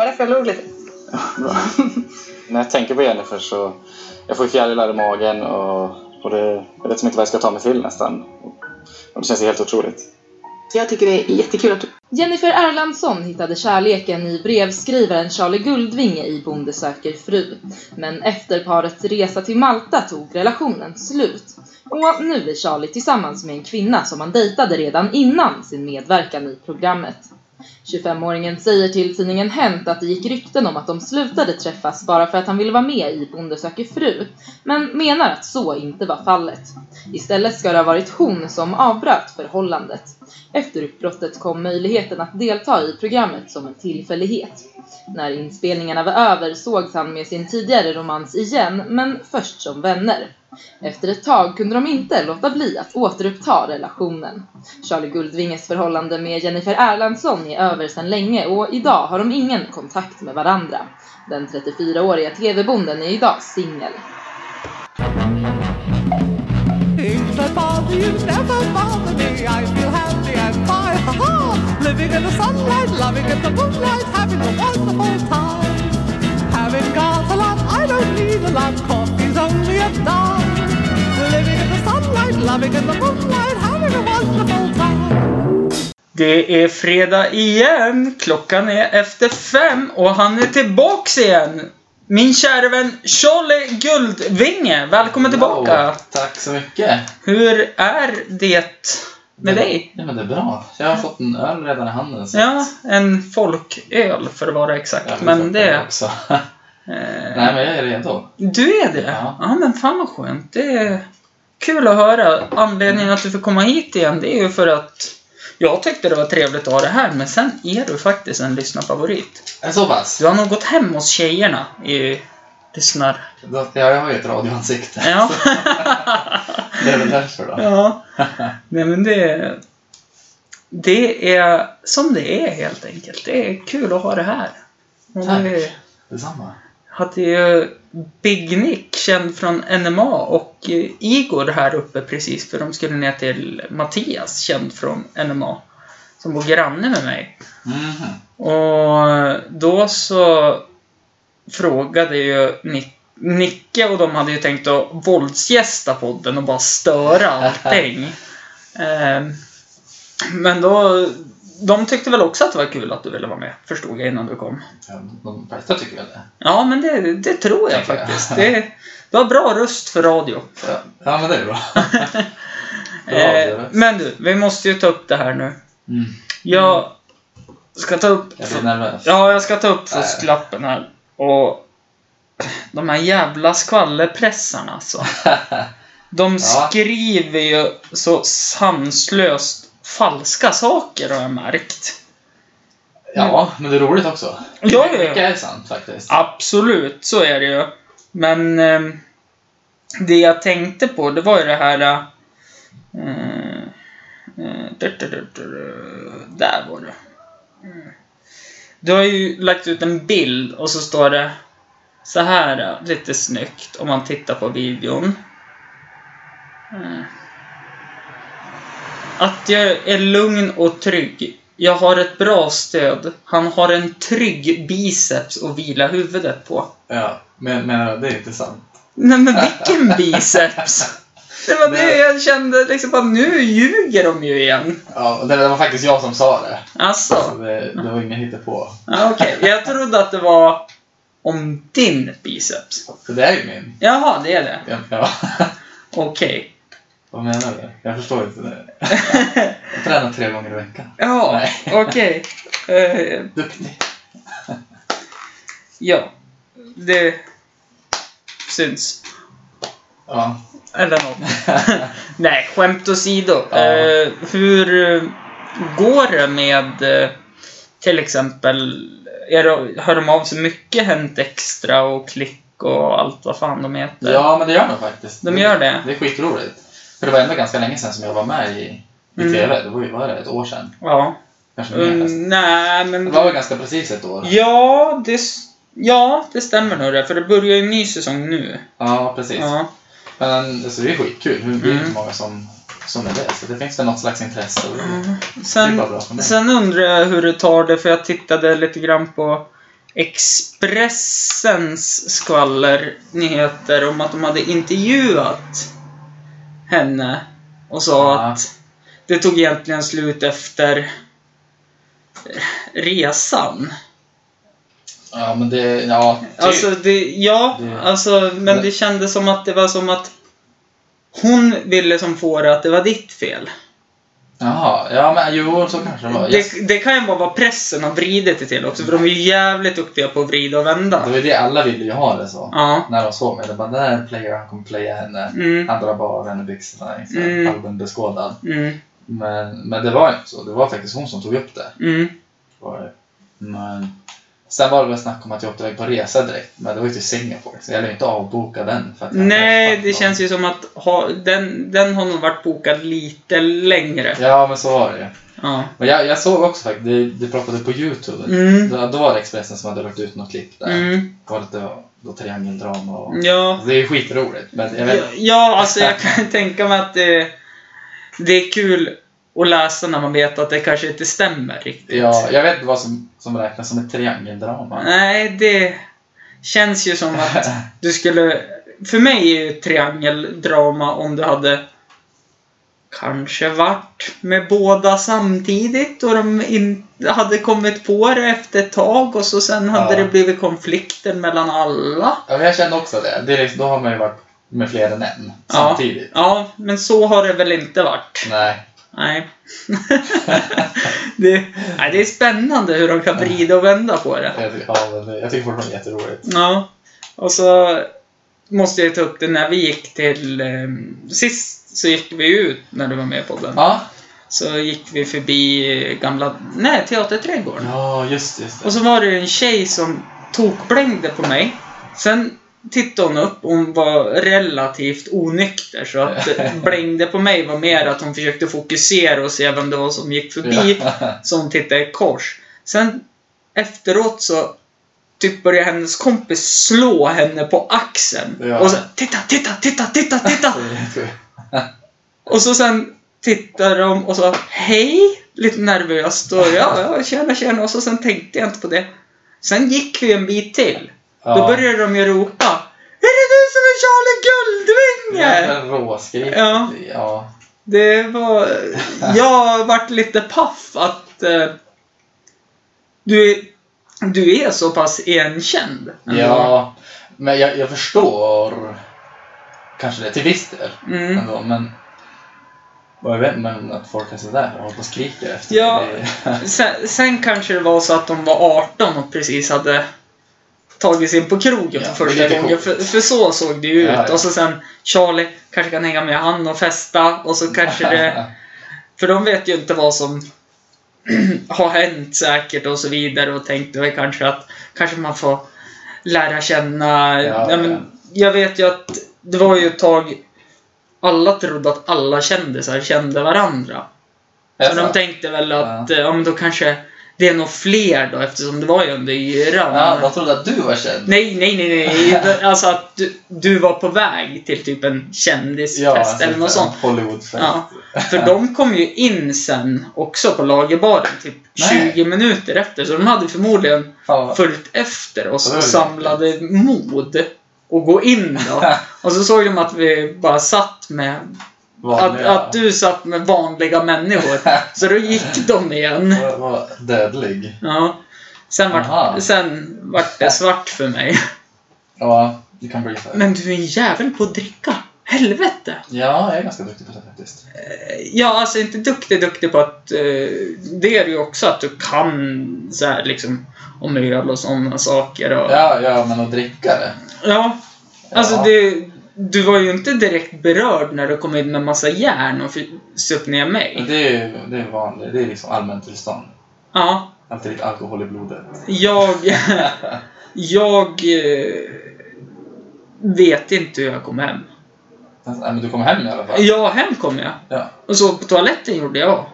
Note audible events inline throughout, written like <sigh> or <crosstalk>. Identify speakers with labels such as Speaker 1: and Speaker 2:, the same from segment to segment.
Speaker 1: var därför jag låg lite. <laughs>
Speaker 2: När jag tänker på Jennifer så jag får fjärilar i magen och, och det, jag vet som inte vad jag ska ta mig till nästan. Och det känns ju helt otroligt.
Speaker 1: Jag tycker det är jättekul att du...
Speaker 3: Jennifer Erlandsson hittade kärleken i brevskrivaren Charlie Guldvinge i Bonde söker fru. Men efter parets resa till Malta tog relationen slut. Och nu är Charlie tillsammans med en kvinna som han dejtade redan innan sin medverkan i programmet. 25-åringen säger till tidningen Hänt att det gick rykten om att de slutade träffas bara för att han ville vara med i Bonde söker fru, men menar att så inte var fallet. Istället ska det ha varit hon som avbröt förhållandet. Efter uppbrottet kom möjligheten att delta i programmet som en tillfällighet. När inspelningarna var över sågs han med sin tidigare romans igen, men först som vänner. Efter ett tag kunde de inte låta bli att återuppta relationen. Charlie Guldvinges förhållande med Jennifer Erlandsson är över sedan länge och idag har de ingen kontakt med varandra. Den 34-åriga TV-bonden är idag singel.
Speaker 4: You never bother me. I feel and Living in the sunlight, loving the moonlight, having. Having got a lot, I don't need a lot. Coffee's only a dime. Sunlight, loving in the moonlight, having a wonderful time.
Speaker 5: Det är fredag igen. Klockan är efter fem och han är tillbaks igen. Min kära vän Charlie Guldvinge. Välkommen tillbaka.
Speaker 6: Wow, tack så mycket.
Speaker 5: Hur är det med dig?
Speaker 6: Ja, men det är bra. Jag har fått en öl redan i handen. Så
Speaker 5: Ja, en folköl för att vara exakt.
Speaker 6: jag
Speaker 5: men det...
Speaker 6: också.
Speaker 5: Eh, <laughs>
Speaker 6: Nej, men jag är redo.
Speaker 5: du är det?
Speaker 6: Ja.
Speaker 5: ja, men fan vad skönt. Det kul att höra. Anledningen att du får komma hit igen, det är ju för att jag tyckte det var trevligt att ha det här, men sen är du faktiskt en lyssnarfavorit.
Speaker 6: Det så pass?
Speaker 5: Du har nog gått hem hos tjejerna i lyssnar...
Speaker 6: Ja, jag har ju ett radioansikte.
Speaker 5: Ja. <laughs>
Speaker 6: Det är väl därför då.
Speaker 5: ja. Nej men det... Det är som det är helt enkelt. Det är kul att ha det här. Och
Speaker 6: Tack.
Speaker 5: det
Speaker 6: Detsamma.
Speaker 5: Hade ju Big Nick, känd från NMA, och eh, Igor här uppe precis för de skulle ner till Mattias, känd från NMA, som bor granne med mig.
Speaker 6: Mhm.
Speaker 5: Och då så frågade ju Nick, Nicke och de hade ju tänkt att våldsgästa podden och bara störa allting. <laughs> Ehm, Men då, de tyckte väl också att det var kul att du ville vara med, förstod jag innan du kom.
Speaker 6: Ja, de flesta tycker väl det.
Speaker 5: Ja, men det, det tror jag
Speaker 6: jag.
Speaker 5: faktiskt. Det, du har bra röst för radio.
Speaker 6: Ja, ja men det är bra. <laughs>
Speaker 5: Eh, men du, vi måste ju ta upp det här nu.
Speaker 6: Mm.
Speaker 5: Jag ska ta upp...
Speaker 6: Jag blir nervös.
Speaker 5: Ja, jag ska ta upp fusklappen här. Och de här jävla skvallerpressarna alltså. <laughs> De skriver ju så sanslöst falska saker har jag märkt.
Speaker 6: Ja, men det är roligt också.
Speaker 5: Ja, ja.
Speaker 6: Mycket är sant faktiskt.
Speaker 5: Absolut, så är det ju. Men eh, det jag tänkte på, det var ju det här... Eh, eh, där var det. Mm. Du har ju lagt ut en bild och så står det så här eh, lite snyggt om man tittar på videon. Att jag är lugn och trygg. Jag har ett bra stöd. Han har en trygg biceps att vila huvudet på.
Speaker 6: Ja, men, men det är inte sant.
Speaker 5: Nej men vilken biceps! Det var det jag kände liksom bara, nu ljuger de ju igen.
Speaker 6: Ja, det, var faktiskt jag som sa det.
Speaker 5: Alltså,
Speaker 6: Så det, det var inget hittepå.
Speaker 5: ja, okej. Jag trodde att det var om din biceps.
Speaker 6: För det är ju min.
Speaker 5: Jaha, det är det.
Speaker 6: Ja, ja.
Speaker 5: Okej.
Speaker 6: Vad menar du? Jag förstår inte det. <laughs> Jag tränar tre gånger i veckan.
Speaker 5: Ja, <laughs> okej. Eh,
Speaker 6: Duktig.
Speaker 5: ja, det syns.
Speaker 6: Ja.
Speaker 5: Eller något. <laughs> Nej, skämt åsido.
Speaker 6: Ja.
Speaker 5: Eh, hur eh, går det med till exempel, är det, hör de av sig mycket Hänt Extra och Klick och allt vad fan de heter?
Speaker 6: ja, men det gör de faktiskt.
Speaker 5: De gör det?
Speaker 6: Det är skitroligt. För det var ändå ganska länge sedan som jag var med i, i
Speaker 5: Mm.
Speaker 6: TV. Det var ju, vad det, ett år sedan?
Speaker 5: Ja.
Speaker 6: Kanske mer
Speaker 5: Mm, nej, men...
Speaker 6: Det var väl ganska precis ett år?
Speaker 5: Ja, det, ja, det stämmer nog det. För det börjar ju en ny säsong nu.
Speaker 6: Ja, precis.
Speaker 5: Ja.
Speaker 6: Men alltså, det är skitkul. Det är
Speaker 5: Mm.
Speaker 6: inte många som, som är det. Så det finns väl något slags intresse. Är
Speaker 5: Sen, sen undrar jag hur du tar det, för jag tittade lite grann på Expressens skvallernyheter om att de hade intervjuat henne och sa
Speaker 6: Ja.
Speaker 5: att det tog egentligen slut efter resan.
Speaker 6: Ja, men det... Ja, typ.
Speaker 5: Alltså, det, ja,
Speaker 6: Det-
Speaker 5: alltså, men det kändes som att det var som att hon ville som få det att det var ditt fel.
Speaker 6: Jaha, ja men jo, så kanske det var. Yes.
Speaker 5: Det, det kan ju bara vara pressen har vridit det till också, för de är ju jävligt duktiga på att vrida och vända.
Speaker 6: Det var ju det alla ville ju ha det så.
Speaker 5: Ja.
Speaker 6: När de såg mig. Det bara, där är en player, han kommer playa henne.
Speaker 5: Mm.
Speaker 6: Han drar bara av henne byxorna, liksom,
Speaker 5: Mm.
Speaker 6: allmän beskådad.
Speaker 5: Mm.
Speaker 6: Men, men det var inte så. Det var faktiskt hon som tog upp det.
Speaker 5: Mm.
Speaker 6: Var det. Men, sen var det väl snack om att jag åkte iväg på resa direkt. Men det var ju till Singapore. Så jag lär inte avboka den. För att
Speaker 5: Nej, det känns ju som att ha, den, den har nog varit bokad lite längre.
Speaker 6: Ja, men så var det ju.
Speaker 5: Ja.
Speaker 6: Men jag, jag såg också faktiskt, det, det pratade på Youtube.
Speaker 5: Mm.
Speaker 6: Då, då var det Expressen som hade lagt ut något klipp där.
Speaker 5: Mm.
Speaker 6: Det var lite då, triangeldrama och...
Speaker 5: Ja.
Speaker 6: Alltså, det är ju skitroligt. Men jag vet,
Speaker 5: Ja, alltså jag kan tänka mig att det, det är kul att läsa när man vet att det kanske inte stämmer riktigt.
Speaker 6: ja, jag vet inte vad som, som räknas som ett triangeldrama.
Speaker 5: Nej, det känns ju som att <laughs> du skulle... För mig är ju triangeldrama om du hade kanske varit med båda samtidigt och de inte hade kommit på det efter ett tag och så sen hade
Speaker 6: Ja.
Speaker 5: det blivit konflikter mellan alla.
Speaker 6: Ja, men jag kände också det. det är liksom, då har man ju varit med fler än en
Speaker 5: Ja.
Speaker 6: samtidigt.
Speaker 5: Ja, men så har det väl inte varit.
Speaker 6: Nej.
Speaker 5: Nej. <laughs> det, nej. Det är spännande hur de kan vrida och vända på det.
Speaker 6: Ja, men jag tycker fortfarande det är jätteroligt.
Speaker 5: Ja. Och så måste jag ta upp det när vi gick till... Eh, sist så gick vi ut när du var med på den.
Speaker 6: Ja,
Speaker 5: Så gick vi förbi gamla... Nej, Teaterträdgården.
Speaker 6: ja just, just det.
Speaker 5: Och så var det en tjej som tokblängde på mig. Sen tittade hon upp och hon var relativt onykter så att blängde på mig var mer att hon försökte fokusera och se vem det var som gick förbi. Så hon tittade i kors. Sen efteråt så typ började hennes kompis slå henne på axeln.
Speaker 6: Ja.
Speaker 5: Och så titta, titta, titta, titta, titta! <laughs> Och så sen tittar de och så hej! Lite nervöst och ja, ja, tjena, tjena. Och så sen tänkte jag inte på det. Sen gick vi en bit till.
Speaker 6: Ja.
Speaker 5: Då började de ju ropa. Är det du som är Charlie Guldvinge?
Speaker 6: Råskrik.
Speaker 5: Ja.
Speaker 6: ja.
Speaker 5: Det var... Jag vart lite paff att eh, du, du är så pass igenkänd. ändå.
Speaker 6: Ja, men jag, jag förstår kanske det till viss del
Speaker 5: Mm.
Speaker 6: ändå, men jag vet, men att folk är sådär och håller på och skriker efter
Speaker 5: Ja. <laughs> Sen, sen kanske det var så att de var 18 och precis hade tagit sig in på krogen
Speaker 6: Ja,
Speaker 5: för första gången. För, för så såg det ju ut.
Speaker 6: Ja, ja.
Speaker 5: Och så sen Charlie kanske kan hänga med han och festa och så kanske det... <laughs> För de vet ju inte vad som <clears throat> har hänt säkert och så vidare och tänkte väl kanske att kanske man får lära känna...
Speaker 6: Ja,
Speaker 5: Ja, men,
Speaker 6: ja.
Speaker 5: Jag vet ju att det var ju ett tag alla trodde att alla kändisar kände varandra. Så de tänkte väl att, ja. ja men då kanske det är nog fler då eftersom det var ju under yran.
Speaker 6: Ja, de trodde att du var känd.
Speaker 5: Nej, nej, nej, nej. <laughs> Alltså att du, du var på väg till typ en kändisfest eller något sånt.
Speaker 6: Hollywoodfest.
Speaker 5: Ja, för de kom ju in sen också på lagerbaren typ
Speaker 6: Nej.
Speaker 5: 20 minuter efter. Så de hade förmodligen
Speaker 6: Fan,
Speaker 5: följt efter oss och samlade mod att gå in då. <laughs> Och så såg de att vi bara satt med... Att,
Speaker 6: vanliga.
Speaker 5: att du satt med vanliga människor. <laughs> Så då gick de igen.
Speaker 6: var, var dödlig.
Speaker 5: Ja. Sen vart, sen vart det svart för mig.
Speaker 6: Ja, det kan bli för.
Speaker 5: Men du är en jävel på att dricka. Helvete!
Speaker 6: Ja, jag är ganska duktig på det faktiskt.
Speaker 5: Ja, alltså inte duktig, duktig på att... Eh, det är du ju också att du kan så här liksom om öl och sådana saker. Och,
Speaker 6: Ja, ja, men att dricka det.
Speaker 5: ja. Alltså
Speaker 6: Ja.
Speaker 5: det... Du var ju inte direkt berörd när du kom in med massa järn och söp ner mig.
Speaker 6: Det är ju det är vanligt. Det är liksom allmänt tillstånd.
Speaker 5: Ja.
Speaker 6: Alltid lite alkohol i blodet.
Speaker 5: Jag... <laughs> jag... Eh, vet inte hur jag kom hem.
Speaker 6: Alltså, men du kom hem i alla fall.
Speaker 5: Ja, hem kom jag.
Speaker 6: Ja.
Speaker 5: Och så på toaletten gjorde jag.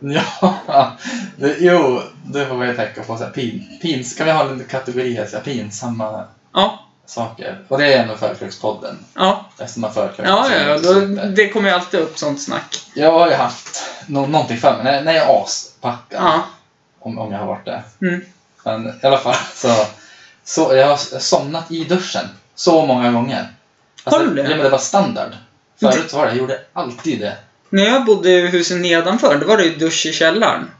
Speaker 6: Ja, <laughs> det, jo, det får ju tänka på. Så här, pin, pins, kan vi ha en kategori här? Så här, pinsamma
Speaker 5: Ja,
Speaker 6: saker. Och det är ändå Förkrökspodden.
Speaker 5: ja.
Speaker 6: Eftersom man förkrök.
Speaker 5: Ja, ja, då, det kommer ju alltid upp sånt snack.
Speaker 6: Jag har ju haft nå någonting för mig. När, när jag är aspackad.
Speaker 5: Ja.
Speaker 6: Om, om jag har varit det.
Speaker 5: Mm.
Speaker 6: Men i alla fall <laughs> så Så, jag har somnat i duschen så många gånger. Alltså,
Speaker 5: Har du det?
Speaker 6: Ja, men det var standard. Förut var det, jag gjorde alltid det.
Speaker 5: När jag bodde i huset nedanför, då var det ju dusch i källaren.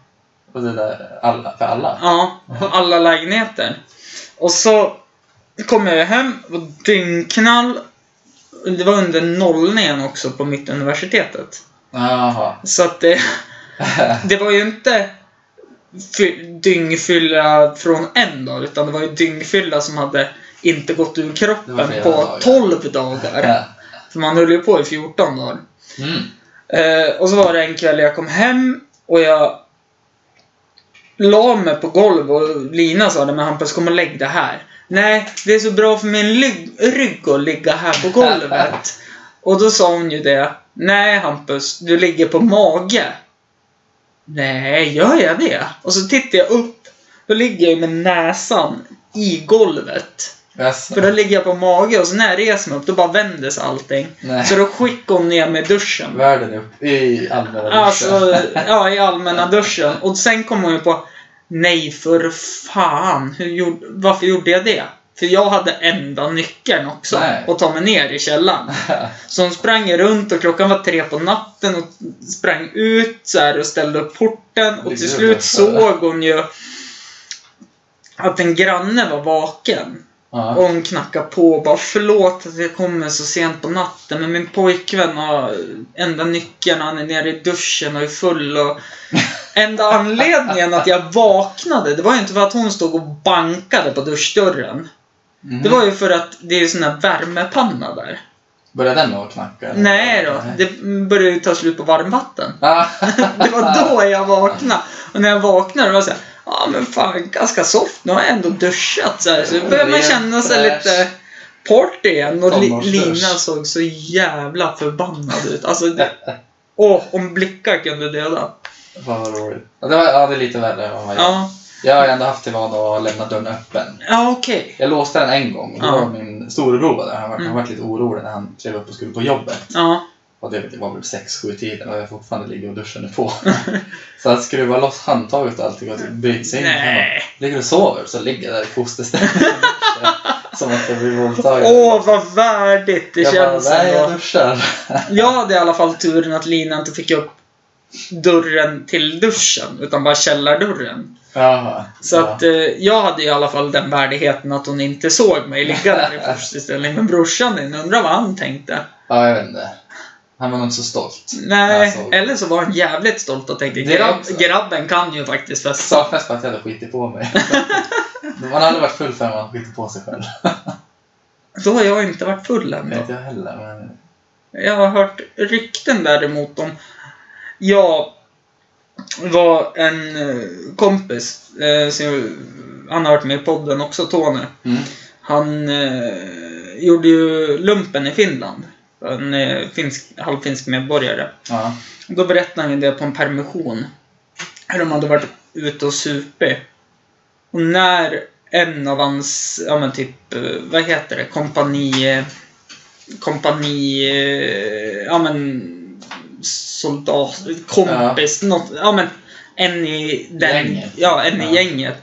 Speaker 6: Och det där, alla, för alla.
Speaker 5: Ja, alla lägenheter. Och så kom jag hem, var dyngknall. Det var under nollningen också på Mittuniversitetet.
Speaker 6: Jaha.
Speaker 5: Så att det, det var ju inte fy- dyngfylla från en dag, utan det var ju dyngfylla som hade inte gått ur kroppen på
Speaker 6: dagar.
Speaker 5: 12 dagar. <laughs> För man höll ju på i 14 dagar.
Speaker 6: Mm.
Speaker 5: Eh, och så var det en kväll jag kom hem och jag la mig på golvet och Lina sa det, men Hampus kom och lägg det här. Nej, det är så bra för min rygg att ligga här på golvet. och då sa hon ju det. Nej Hampus, du ligger på mage. Nej, gör jag det? Och så tittar jag upp. Då ligger jag med näsan i golvet.
Speaker 6: Jaså.
Speaker 5: För då ligger jag på mage och så när jag reser mig upp då bara vänder sig allting.
Speaker 6: Nej.
Speaker 5: Så då skickade hon ner mig i duschen.
Speaker 6: Världen upp i allmänna duschen.
Speaker 5: Alltså, ja, i allmänna duschen. Och sen kom hon ju på Nej för fan, hur gjorde, varför gjorde jag det? För jag hade enda nyckeln också
Speaker 6: Nej.
Speaker 5: att ta mig ner i källaren. <laughs> Så hon sprang runt och klockan var tre på natten och sprang ut så här och ställde upp porten. Och till slut såg hon ju att en granne var vaken. Och
Speaker 6: ja.
Speaker 5: hon knackade på och bara förlåt att jag kommer så sent på natten men min pojkvän har enda nyckeln, han är nere i duschen och är full och <laughs> Enda anledningen att jag vaknade, det var ju inte för att hon stod och bankade på duschdörren.
Speaker 6: Mhm.
Speaker 5: Det var ju för att det är ju sån här värmepanna där.
Speaker 6: Började den att knacka?
Speaker 5: Nej då, det började ju ta slut på varmvatten.
Speaker 6: Ah. <laughs>
Speaker 5: Det var då jag vaknade. Och när jag vaknade var det såhär, ja men fan ganska soft, nu har jag ändå duschat så här. Så börjar man känna sig lite party igen. Och Li-. Lina såg så jävla förbannad ut. Alltså, det, <laughs> åh, om blickar kunde döda.
Speaker 6: Fan vad roligt. Ja, det, var, ja, det är lite värre än vad man gör.
Speaker 5: Ja,
Speaker 6: Jag har ändå haft till vana att lämna dörren öppen.
Speaker 5: ja okej.
Speaker 6: Jag låste den en gång och då
Speaker 5: Ja.
Speaker 6: var min storebror där. Han var,
Speaker 5: Mm.
Speaker 6: han var lite orolig när han klev upp och skulle på jobbet.
Speaker 5: Ja,
Speaker 6: Och det var väl 6-7 tiden och jag fortfarande ligger och duschen är på. <laughs> så att skruva loss handtaget och allting och typ bryta sig in.
Speaker 5: Nej.
Speaker 6: Ligger du och sover? Så ligger jag där i fosterställning. <laughs> Som att jag blir våldtagen.
Speaker 5: Åh, vad värdigt det
Speaker 6: jag
Speaker 5: känns
Speaker 6: bara, nej jag duschar. <laughs>
Speaker 5: Jag hade i alla fall turen att Lina inte fick upp dörren till duschen, utan bara källardörren.
Speaker 6: Jaha.
Speaker 5: Så
Speaker 6: ja.
Speaker 5: att eh, jag hade i alla fall den värdigheten att hon inte såg mig ligga där i fosterställning. Men brorsan din, undrar vad han tänkte.
Speaker 6: Ja, jag vet inte. Han var nog inte så stolt.
Speaker 5: Nej,
Speaker 6: Alltså.
Speaker 5: eller så var han jävligt stolt och tänkte Grabb, grabben kan ju faktiskt festa.
Speaker 6: Saknas bara att jag hade skitit på mig. <laughs> man aldrig varit full förrän man skitit på sig själv. <laughs>
Speaker 5: Då har jag inte varit full än då.
Speaker 6: jag heller. Men...
Speaker 5: Jag har hört rykten däremot om... Jag var en eh, kompis, eh, som, han har varit med i podden också, Tony.
Speaker 6: Mm.
Speaker 5: Han eh, gjorde ju lumpen i Finland. En eh, finsk, halvfinsk medborgare.
Speaker 6: Ja.
Speaker 5: Då berättade han det på en permission. Hur de hade varit ute och supit. Och när en av hans, ja men typ, eh, vad heter det, kompani... Kompani... eh, Ja men... Soldat... Kompis, något, ja men... En i den...
Speaker 6: Gänget.
Speaker 5: Ja, en
Speaker 6: Ja.
Speaker 5: i gänget.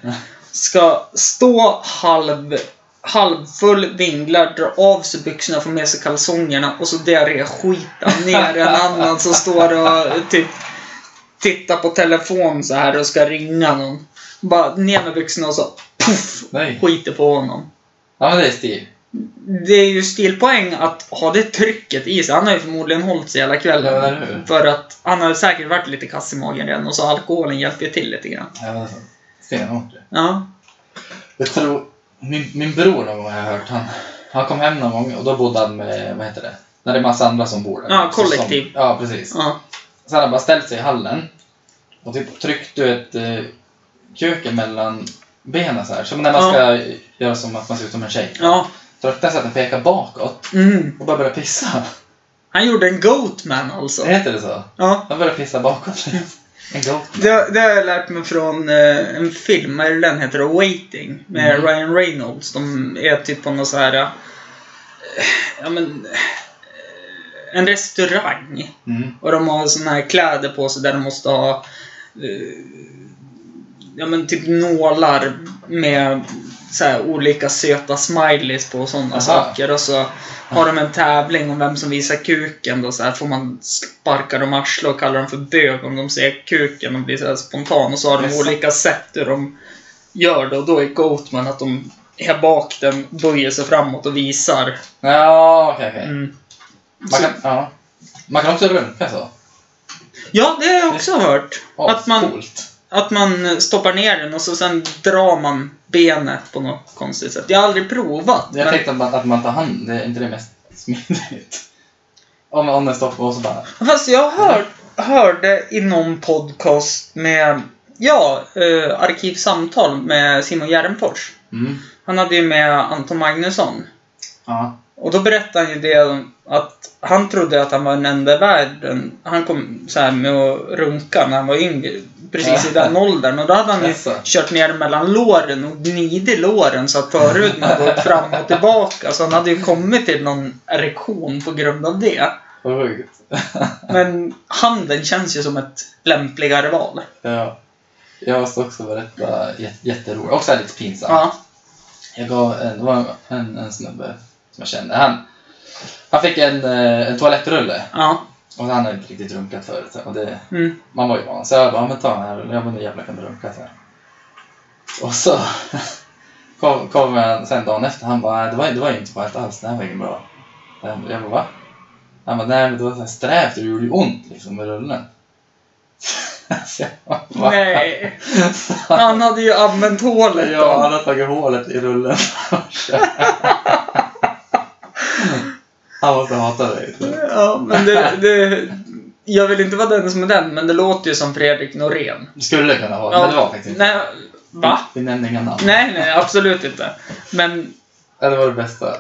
Speaker 5: Ska stå halv... Halvfull, vinglar, dra av sig byxorna, få med sig kalsongerna och så diarréskita ner en annan som står och typ tittar på telefon så här och ska ringa någon. Bara ner med byxorna och så puff,
Speaker 6: Nej.
Speaker 5: skiter på honom.
Speaker 6: Ja, det är stil.
Speaker 5: Det är ju stilpoäng att ha det trycket i sig. Han har ju förmodligen hållit sig hela kvällen.
Speaker 6: Ja?
Speaker 5: För att han har säkert varit lite kass i magen redan och så alkoholen hjälper ju till lite grann.
Speaker 6: Ja, Stenhårt.
Speaker 5: Ja.
Speaker 6: Jag tror, min, min bror någon gång har jag hört, han, han kom hem någon gång och då bodde han med, vad heter det? När det är massa andra som bor där.
Speaker 5: Ja, kollektiv.
Speaker 6: Som, ja, precis.
Speaker 5: Ja.
Speaker 6: Så han bara ställt sig i hallen och typ tryckt ett eh, kök mellan benen så här. Som när man
Speaker 5: Ja.
Speaker 6: ska göra som att man ser ut som en tjej.
Speaker 5: Ja.
Speaker 6: Tryckte så att den pekar bakåt
Speaker 5: Mm.
Speaker 6: och bara började pissa.
Speaker 5: Han gjorde en Goatman alltså.
Speaker 6: Heter det så?
Speaker 5: Ja.
Speaker 6: Han började pissa bakåt.
Speaker 5: Det, det har jag lärt mig från eh, en film, det den heter? Waiting. Med
Speaker 6: Mm.
Speaker 5: Ryan Reynolds. De är typ på någon så här... eh, Ja men... eh, En restaurang.
Speaker 6: Mm.
Speaker 5: Och de har såna här kläder på sig där de måste ha... ja men typ nålar med så här, olika söta smileys på och sådana saker. Och så har de en tävling om vem som visar kuken. Då så här får man sparka dem arslet och kalla dem för bög om de ser kuken och blir så här spontan. Och så har de
Speaker 6: Jaså.
Speaker 5: olika sätt hur de gör det. Och då är Goatman att de är bak den, böjer sig framåt och visar.
Speaker 6: Ja, okej, okej.
Speaker 5: Mm.
Speaker 6: Man, kan, ja. man kan också runka så.
Speaker 5: Ja, det har jag också hört.
Speaker 6: Ja,
Speaker 5: Att man-
Speaker 6: Coolt.
Speaker 5: Att man stoppar ner den och så sen drar man benet på något konstigt sätt. Jag har aldrig provat.
Speaker 6: Jag
Speaker 5: men-
Speaker 6: tänkte att man, att man tar hand, det är inte det mest smidigt? Om, om den stoppar och så bara...
Speaker 5: Fast jag hör, hörde i någon podcast med, ja, eh, Arkivsamtal med Simon Järnfors.
Speaker 6: Mm.
Speaker 5: Han hade ju med Anton Magnusson.
Speaker 6: Ja.
Speaker 5: Och då berättade han ju det att han trodde att han var den enda i världen. Han kom så här med att runka när han var yngre. Precis i den <laughs> åldern. Och då hade han ju kört ner mellan låren och gnidit låren så att förhuden hade gått fram och tillbaka. Så han hade ju kommit till någon erektion på grund av det. <laughs> Men handen känns ju som ett lämpligare val.
Speaker 6: ja. Jag måste också berätta jät- jätteroligt. Också lite pinsamt.
Speaker 5: Ja.
Speaker 6: Jag gav en, det var en, en snubbe som jag kände. Han, han fick en, eh, en toalettrulle.
Speaker 5: Ja.
Speaker 6: Och han hade inte riktigt runkat förut. Och det,
Speaker 5: Mm.
Speaker 6: man var ju van. Så jag bara, "Ja, men ta den här rullen. Jag bara, nu jävlar kan du runka. Så här. Och så <laughs> kom, kom han sen dagen efter. Han bara, "Nej, det var, det var ju inte skönt alls. Det här var inget bra. Jag bara, va? Han bara, nej men det var så här strävt och det gjorde ju ont liksom med rullen. <laughs> Bara?
Speaker 5: Nej. <laughs> Han hade ju använt hålet
Speaker 6: Ja,
Speaker 5: då.
Speaker 6: han har tagit hålet i rullen. Han måste hata dig.
Speaker 5: Ja, men det, det... Jag vill inte vara den som är den, men det låter ju som Fredrik Norén.
Speaker 6: Det skulle kunna vara,
Speaker 5: Ja,
Speaker 6: men det var faktiskt inte.
Speaker 5: Nej, va?
Speaker 6: Vi nämnde inga namn.
Speaker 5: Nej, nej, absolut inte. Men
Speaker 6: Ja, det var det bästa.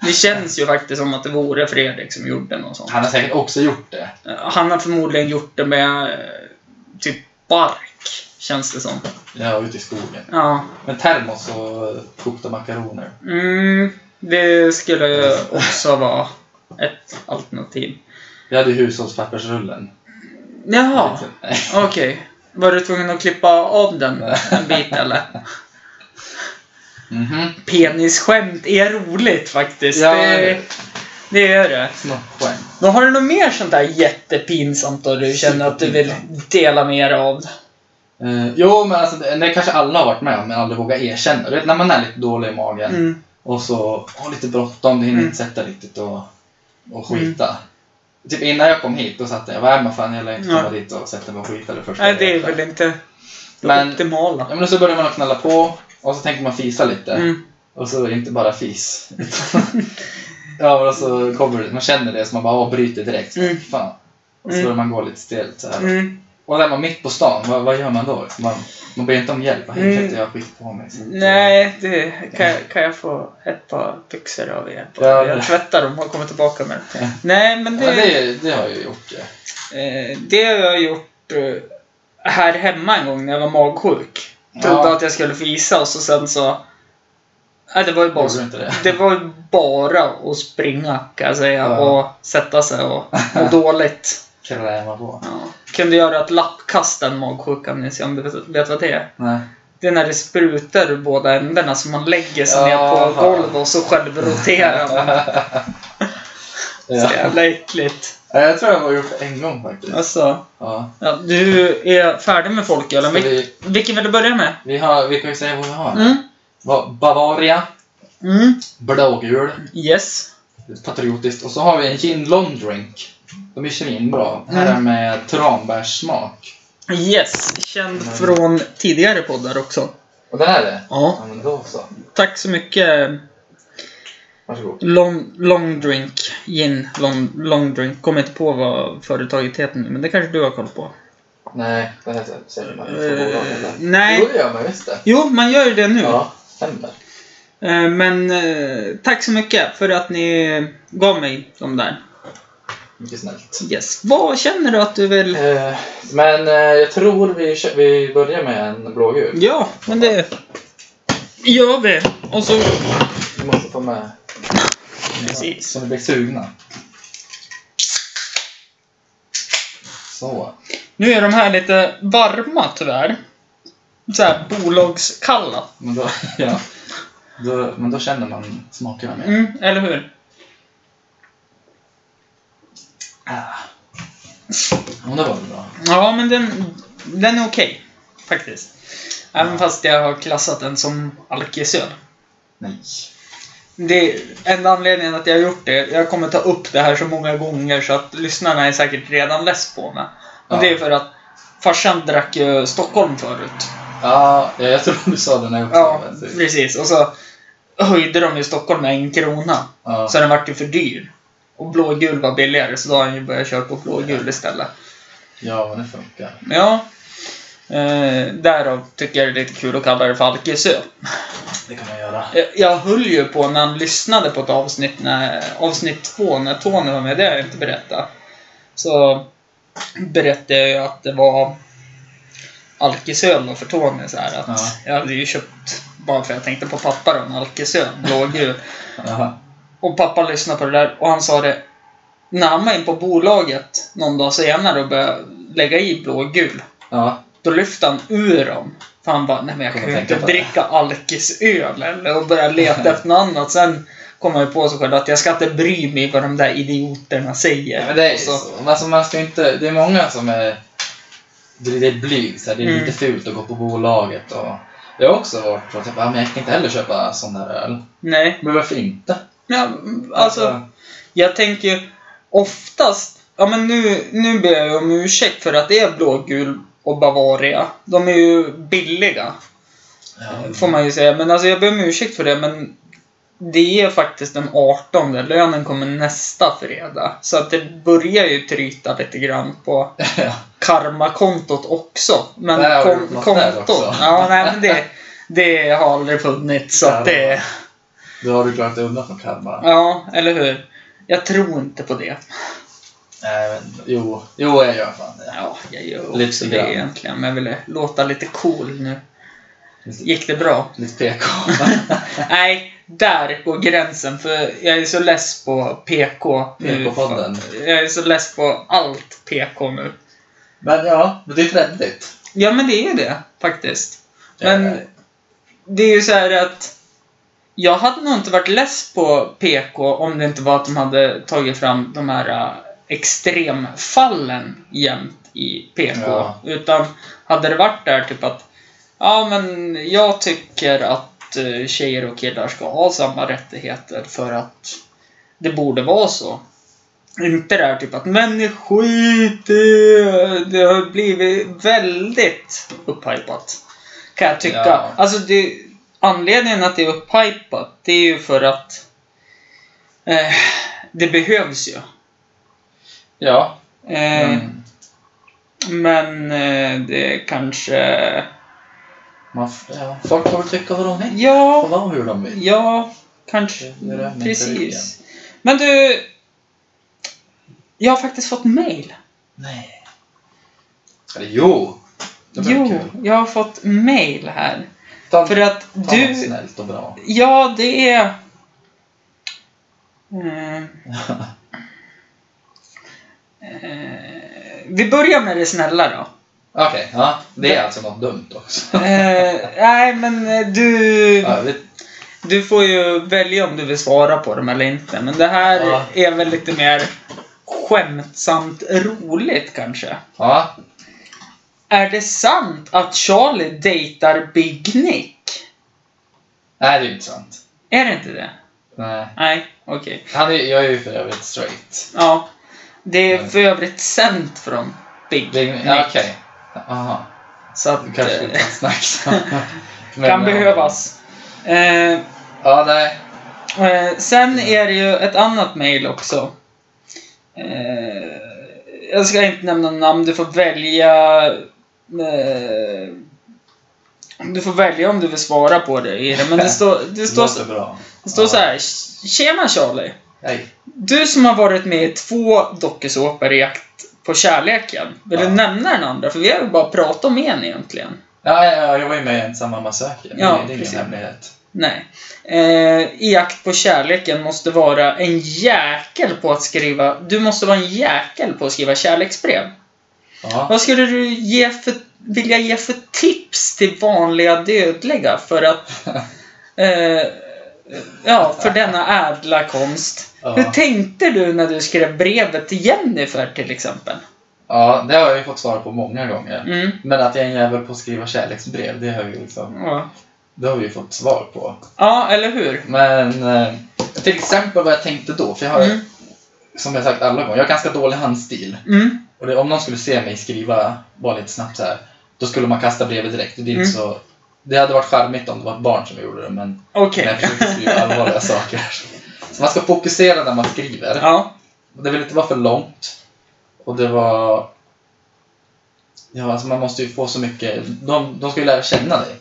Speaker 5: det känns ju faktiskt som att det vore Fredrik som gjorde något sånt.
Speaker 6: Han har säkert också gjort det.
Speaker 5: Han har förmodligen gjort det med eh, typ bark, känns det som.
Speaker 6: Ja, ute i skogen.
Speaker 5: Ja.
Speaker 6: Med termos och kokta makaroner.
Speaker 5: Mm, det skulle också vara ett alternativ.
Speaker 6: Vi hade hushållspappersrullen.
Speaker 5: Jaha, <laughs> okej. Var du tvungen att klippa av den en bit <laughs> eller?
Speaker 6: Mhm.
Speaker 5: Penisskämt är roligt faktiskt.
Speaker 6: Ja,
Speaker 5: det, det är det.
Speaker 6: Snoppskämt.
Speaker 5: Men har du något mer sånt där jättepinsamt då du känner att du vill dela med dig av?
Speaker 6: Eh, jo, men alltså det, det kanske alla har varit med om, men aldrig vågar erkänna. Du vet, när man är lite dålig i magen
Speaker 5: Mm.
Speaker 6: Och så har lite bråttom, det hinner
Speaker 5: Mm.
Speaker 6: inte sätta riktigt och, och skita. Typ innan jag kom hit, då satt jag, vad är man fan, jag lär inte
Speaker 5: Ja.
Speaker 6: komma dit och sätta mig och skita det första
Speaker 5: Nej, det är väl inte det
Speaker 6: Men-
Speaker 5: optimala.
Speaker 6: Ja, men så börjar man knalla på och så tänker man fisa lite.
Speaker 5: Mm.
Speaker 6: Och så inte bara fis. <laughs> ja, men så kommer man känner det så man bara avbryter direkt.
Speaker 5: Mm.
Speaker 6: Fan. Och så
Speaker 5: Mm.
Speaker 6: börjar man gå lite stelt så här. Och där man mitt på stan, vad, vad gör man då? Man, man ber inte om hjälp.
Speaker 5: Mm.
Speaker 6: jag skit på mig. Så,
Speaker 5: Nej, det kan, kan jag få ett par byxor av er?
Speaker 6: Ja,
Speaker 5: jag
Speaker 6: det-
Speaker 5: tvättar dem och kommer tillbaka med
Speaker 6: Ja.
Speaker 5: dem. Nej, men
Speaker 6: Ja,
Speaker 5: det,
Speaker 6: det, det har jag gjort. Ja.
Speaker 5: eh, det har jag gjort eh, här hemma en gång när jag var magsjuk. Trodde att jag skulle fisa och så sen så... Nej, det var ju bara,
Speaker 6: det?
Speaker 5: det var bara att springa kan jag säga och sätta sig och må <laughs> dåligt.
Speaker 6: Kräma på.
Speaker 5: Ja. Kunde göra ett lappkast den magsjukan, ni ser om du vet, vet vad det är?
Speaker 6: Nej.
Speaker 5: Det är när det sprutar ur båda ändarna så man lägger sig ner
Speaker 6: Jaha.
Speaker 5: på golvet och så självroterar man. <laughs> Så
Speaker 6: Ja.
Speaker 5: jävla äckligt.
Speaker 6: Ja, Jag tror jag har gjort det en gång faktiskt.
Speaker 5: Alltså,
Speaker 6: Ja.
Speaker 5: ja, du är färdig med.
Speaker 6: Ska
Speaker 5: Vil-
Speaker 6: vi,
Speaker 5: Vilken vill du börja med?
Speaker 6: vi, har, vi kan ju säga vad vi har.
Speaker 5: Mm.
Speaker 6: Va- Bavaria,
Speaker 5: Mm.
Speaker 6: blågul,
Speaker 5: Yes.
Speaker 6: patriotiskt. Och så har vi en gin long drink. De är svinbra. Det här är
Speaker 5: Mm.
Speaker 6: med tranbärssmak.
Speaker 5: Yes. Känd
Speaker 6: Mm.
Speaker 5: från tidigare poddar också.
Speaker 6: Och den är det?
Speaker 5: Ja.
Speaker 6: Men då så.
Speaker 5: Tack så mycket.
Speaker 6: Varsågod.
Speaker 5: Long, long drink. Gin. Long, long drink. Kommer inte på vad företaget heter nu, men det kanske du har koll på.
Speaker 6: Nej, det här säger man inte på
Speaker 5: Eh,
Speaker 6: bolaget, eller?
Speaker 5: nej.
Speaker 6: Jo, det gör man visst det.
Speaker 5: Jo, man gör ju det nu.
Speaker 6: Ja, stämmer.
Speaker 5: Eh, Men eh, tack så mycket för att ni gav mig de där.
Speaker 6: Mycket snällt.
Speaker 5: Yes. Vad känner du att du vill...
Speaker 6: Eh, Men eh, jag tror vi, vi börjar med en blågul.
Speaker 5: Ja, men det gör vi. Och så...
Speaker 6: Vi måste få med
Speaker 5: Precis.
Speaker 6: så vi blir sugna. Så.
Speaker 5: Nu är de här lite varma tyvärr. så här bolagskalla.
Speaker 6: Men då, <laughs> ja. Då, men då känner man smakerna mer.
Speaker 5: Mm, eller hur?
Speaker 6: Men det var väl bra.
Speaker 5: Ja, men den, den är okej. faktiskt. Även fast jag har klassat den som alkisöl.
Speaker 6: Nej.
Speaker 5: Det enda anledningen att jag har gjort det. Jag kommer ta upp det här så många gånger så att lyssnarna är säkert redan less på mig. Och
Speaker 6: Ja.
Speaker 5: det är för att farsan drack ju Stockholm förut.
Speaker 6: Ja, ja, jag tror du sa det när jag också
Speaker 5: Ja, precis. Och så höjde de ju Stockholm med en krona.
Speaker 6: Ja.
Speaker 5: Så den vart ju för dyr. Och blågul var billigare, så då har han ju börjat köra på blågul istället.
Speaker 6: ja, det funkar.
Speaker 5: Ja. Eh, därav tycker jag det är lite kul att kalla det för alkisöl.
Speaker 6: Det kan man göra.
Speaker 5: Jag- Jag höll ju på när han lyssnade på ett avsnitt, när, avsnitt två, när Tony var med. Det har jag inte berättat. Så berättade jag ju att det var alkisöl för Tony. Så här, att
Speaker 6: Ja.
Speaker 5: Jag hade ju köpt, bara för jag tänkte på pappa då, en alkisöl, blågul. Och pappa lyssnade på det där och han sa det när han var in på bolaget någon dag senare och började lägga i blågul.
Speaker 6: Ja.
Speaker 5: Då lyfte han ur dem. För han bara, nej men jag kan ju inte dricka alkisöl eller och började leta efter något annat. Sen kom han ju på sig själv att jag ska inte bry mig vad de där idioterna säger.
Speaker 6: Ja, men det är
Speaker 5: Och så,
Speaker 6: så. Alltså, man ska inte, det är många som är det är lite blyg, så det är
Speaker 5: Mm.
Speaker 6: lite fult att gå på bolaget. Och jag har också varit så att jag bara, men jag kan inte heller köpa sån där öl.
Speaker 5: Nej.
Speaker 6: Men varför inte?
Speaker 5: Ja, alltså, jag tänker ju oftast, ja men nu, nu ber jag om ursäkt för att det är blågul och Bavaria. De är ju billiga.
Speaker 6: ja.
Speaker 5: Får man ju säga. Men alltså jag ber om ursäkt för det, men det är faktiskt den 18. Lönen kommer nästa fredag. Så att det börjar ju tryta lite grann på <laughs>
Speaker 6: ja.
Speaker 5: karmakontot också. Men
Speaker 6: där
Speaker 5: kontot... Ja, nej men det, det har aldrig funnits. Så att det...
Speaker 6: Då har du klarat dig undan från karma.
Speaker 5: Ja, eller hur? Jag tror inte på det.
Speaker 6: Nej, men jo, jo, jag gör fan det.
Speaker 5: Ja, jag gör också
Speaker 6: Lite
Speaker 5: det
Speaker 6: grann.
Speaker 5: egentligen. Men jag ville låta lite cool nu. Gick det bra?
Speaker 6: Lite PK. <laughs>
Speaker 5: Nej, där går gränsen. För jag är så less på PK nu.
Speaker 6: PK-podden.
Speaker 5: Jag är så less på allt PK nu.
Speaker 6: men ja, men det är trendigt.
Speaker 5: Ja, men det är det faktiskt.
Speaker 6: Ja.
Speaker 5: Men det är ju så här att jag hade nog inte varit less på PK om det inte var att de hade tagit fram de här äh, extremfallen jämt i PK.
Speaker 6: Ja.
Speaker 5: Utan hade det varit där typ att ja, men jag tycker att eh, tjejer och killar ska ha samma rättigheter för att det borde vara så. Inte det här typ att men är skit, det, det har blivit väldigt upphypat. Kan jag tycka.
Speaker 6: Ja.
Speaker 5: Alltså det, anledningen att det är upphypat, det är ju för att eh, det behövs ju.
Speaker 6: Ja.
Speaker 5: Eh,
Speaker 6: Mm.
Speaker 5: Men eh, det kanske...
Speaker 6: Man, ja. Folk får väl tycka vad de vill.
Speaker 5: Ja,
Speaker 6: vara hur de vill.
Speaker 5: ja, kanske.
Speaker 6: Det det
Speaker 5: Precis. Men du... Jag har faktiskt fått mail.
Speaker 6: Nej. Eller jo.
Speaker 5: Jo,
Speaker 6: kul.
Speaker 5: jag har fått mail här.
Speaker 6: Ta,
Speaker 5: För att du...
Speaker 6: snällt och bra.
Speaker 5: Ja, det är... Mm, eh, vi börjar med det snälla då.
Speaker 6: Okej, ja. Det är alltså något dumt också.
Speaker 5: Eh, nej, men eh, du... Du får ju välja om du vill svara på dem eller inte. Men det här
Speaker 6: Ja.
Speaker 5: är väl lite mer skämtsamt roligt kanske.
Speaker 6: ja.
Speaker 5: Är det sant att Charlie dejtar Big Nick?
Speaker 6: Nej, det är inte sant.
Speaker 5: Är det inte det?
Speaker 6: Nej.
Speaker 5: Nej, okej.
Speaker 6: Han är, jag är ju för övrigt straight.
Speaker 5: Ja. Det är för övrigt sänt från Big
Speaker 6: Det är,
Speaker 5: Nick.
Speaker 6: ja, Okej. Aha.
Speaker 5: Så att...
Speaker 6: Du kanske
Speaker 5: eh,
Speaker 6: vill ta ett snack sen. Men,
Speaker 5: kan
Speaker 6: ja.
Speaker 5: behövas. Eh,
Speaker 6: Ja, nej.
Speaker 5: Eh, sen är det ju ett annat mail också. Eh, jag ska inte nämna namn, du får välja... Eh, du får välja om du vill svara på det i det. Men det <laughs> står, det
Speaker 6: Det
Speaker 5: står,
Speaker 6: låter bra.
Speaker 5: det står
Speaker 6: Ja.
Speaker 5: så här. Tjena Charlie!
Speaker 6: Hej.
Speaker 5: Du som har varit med i två dokusåpor i jakt på kärleken. Vill
Speaker 6: Ja.
Speaker 5: du nämna den andra? För vi har ju bara pratat om en egentligen.
Speaker 6: Ja, ja, ja, jag var ju med i söker. Det-
Speaker 5: Ja,
Speaker 6: det är ingen hemlighet.
Speaker 5: Nej. Eh, I jakt på kärleken måste vara en jäkel på att skriva... Du måste vara en jäkel på att skriva kärleksbrev.
Speaker 6: Ja.
Speaker 5: Vad skulle du ge för vilja ge för tips till vanliga dödliga för att... <laughs> Eh, ja, för denna ädla konst.
Speaker 6: Ja.
Speaker 5: Hur tänkte du när du skrev brevet till Jennifer till exempel?
Speaker 6: Ja, det har jag ju fått svar på många gånger.
Speaker 5: Mm.
Speaker 6: Men att jag är en jävel på att skriva kärleksbrev, det har, vi liksom,
Speaker 5: Ja.
Speaker 6: det har vi ju fått svar på.
Speaker 5: ja, eller hur?
Speaker 6: Men eh, till exempel vad jag tänkte då, för jag har,
Speaker 5: Mm.
Speaker 6: som jag sagt alla gånger, jag har ganska dålig handstil.
Speaker 5: Mm.
Speaker 6: Och det, om någon skulle se mig skriva bara lite snabbt så här, då skulle man kasta brevet direkt. Det, är inte
Speaker 5: Mm.
Speaker 6: så, det hade varit charmigt om det var ett barn som gjorde det, men när jag försöker skriva allvarliga <laughs> saker. Så man ska fokusera när man skriver.
Speaker 5: Ja.
Speaker 6: Det vill inte vara för långt. Och det var... Ja, alltså man måste ju få så mycket... De, de ska ju lära känna dig.